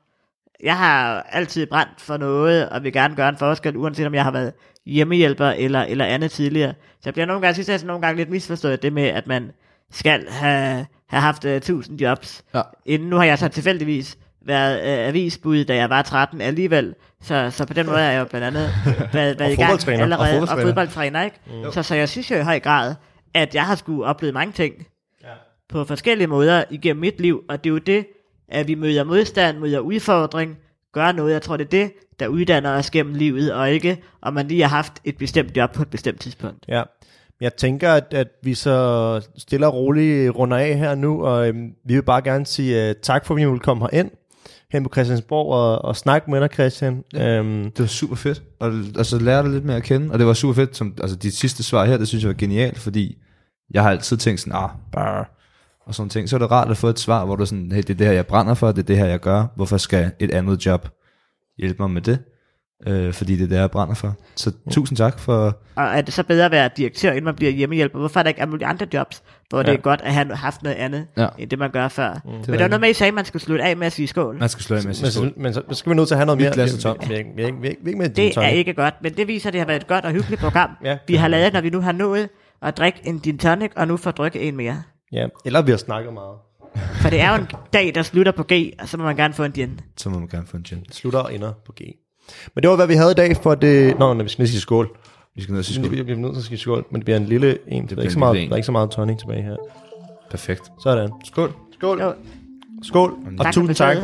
Jeg har altid brændt for noget, og vil gerne gøre en forskel, uanset om jeg har været hjemmehjælper eller, eller andet tidligere. Så jeg bliver nogle gange, synes jeg, nogle gange lidt misforstået det med, at man skal have, have haft uh, 1000 jobs. Ja. Inden nu har jeg så tilfældigvis været uh, avisbud, da jeg var 13 alligevel. Så, så på den måde er jeg jo blandt andet [laughs] været, været i gang allerede. Og fodboldtræner, ikke? Mm. Så, så jeg synes jo i høj grad, at jeg har skulle opleve mange ting Ja. på forskellige måder igennem mit liv, og det er jo det, at vi møder modstand, møder udfordring, gør noget. Jeg tror, det er det, der uddanner os gennem livet, og ikke om man lige har haft et bestemt job på et bestemt tidspunkt. Ja. Jeg tænker, at, at vi så stille og roligt runder af her nu, og øhm, vi vil bare gerne sige uh, tak for, at vi vil komme herind, hen på Christiansborg og, og snakke med dig, Christian. Ja. Øhm, Det var super fedt, og altså lære dig lidt mere at kende, og det var super fedt, som, altså de sidste svar her, det synes jeg var genialt, fordi jeg har altid tænkt sådan, ah, bare, og sådan ting, så er det rart at få et svar, hvor du sådan, hey, det er det her, jeg brænder for, det er det her, jeg gør, hvorfor skal et andet job hjælpe mig med det? Øh, fordi det er det, jeg brænder for. Så tusind tak for, Og er det så bedre at være direktør, inden man bliver hjemmehjælper? Hvorfor er der ikke alle mulige andre jobs, hvor ja. det er godt at have haft noget andet, Ja. end det man gør før? Mm. Men er der var noget med, at I sagde, at man skulle slutte af med at sige skål. man skal slå af med men, sig så, men så, så skal vi nødt til at have noget mere. glas er Vi-. Vi, Det er ikke godt, men det viser, at det har været et godt og hyggeligt program, Ja. vi har lavet, når vi nu har nået at drikke en gin tonic, og nu får drikke en mere. Ja, eller vi har snakket meget. For det er jo en dag, der slutter på G, og så må man gerne få en gin. Så må man gerne få en gin. Slutter og ender på G. Men det var, hvad vi havde i dag for det... Nå, når vi skal ned sige skål. Vi skal ned og sige Vi skål. bliver nødt til at sige skål, men det bliver en lille en. Det er ikke så meget, en. der er ikke så meget tonic tilbage her. Perfekt. Sådan. Skål. Skål. Jo, Skål. Og tak tusind tak.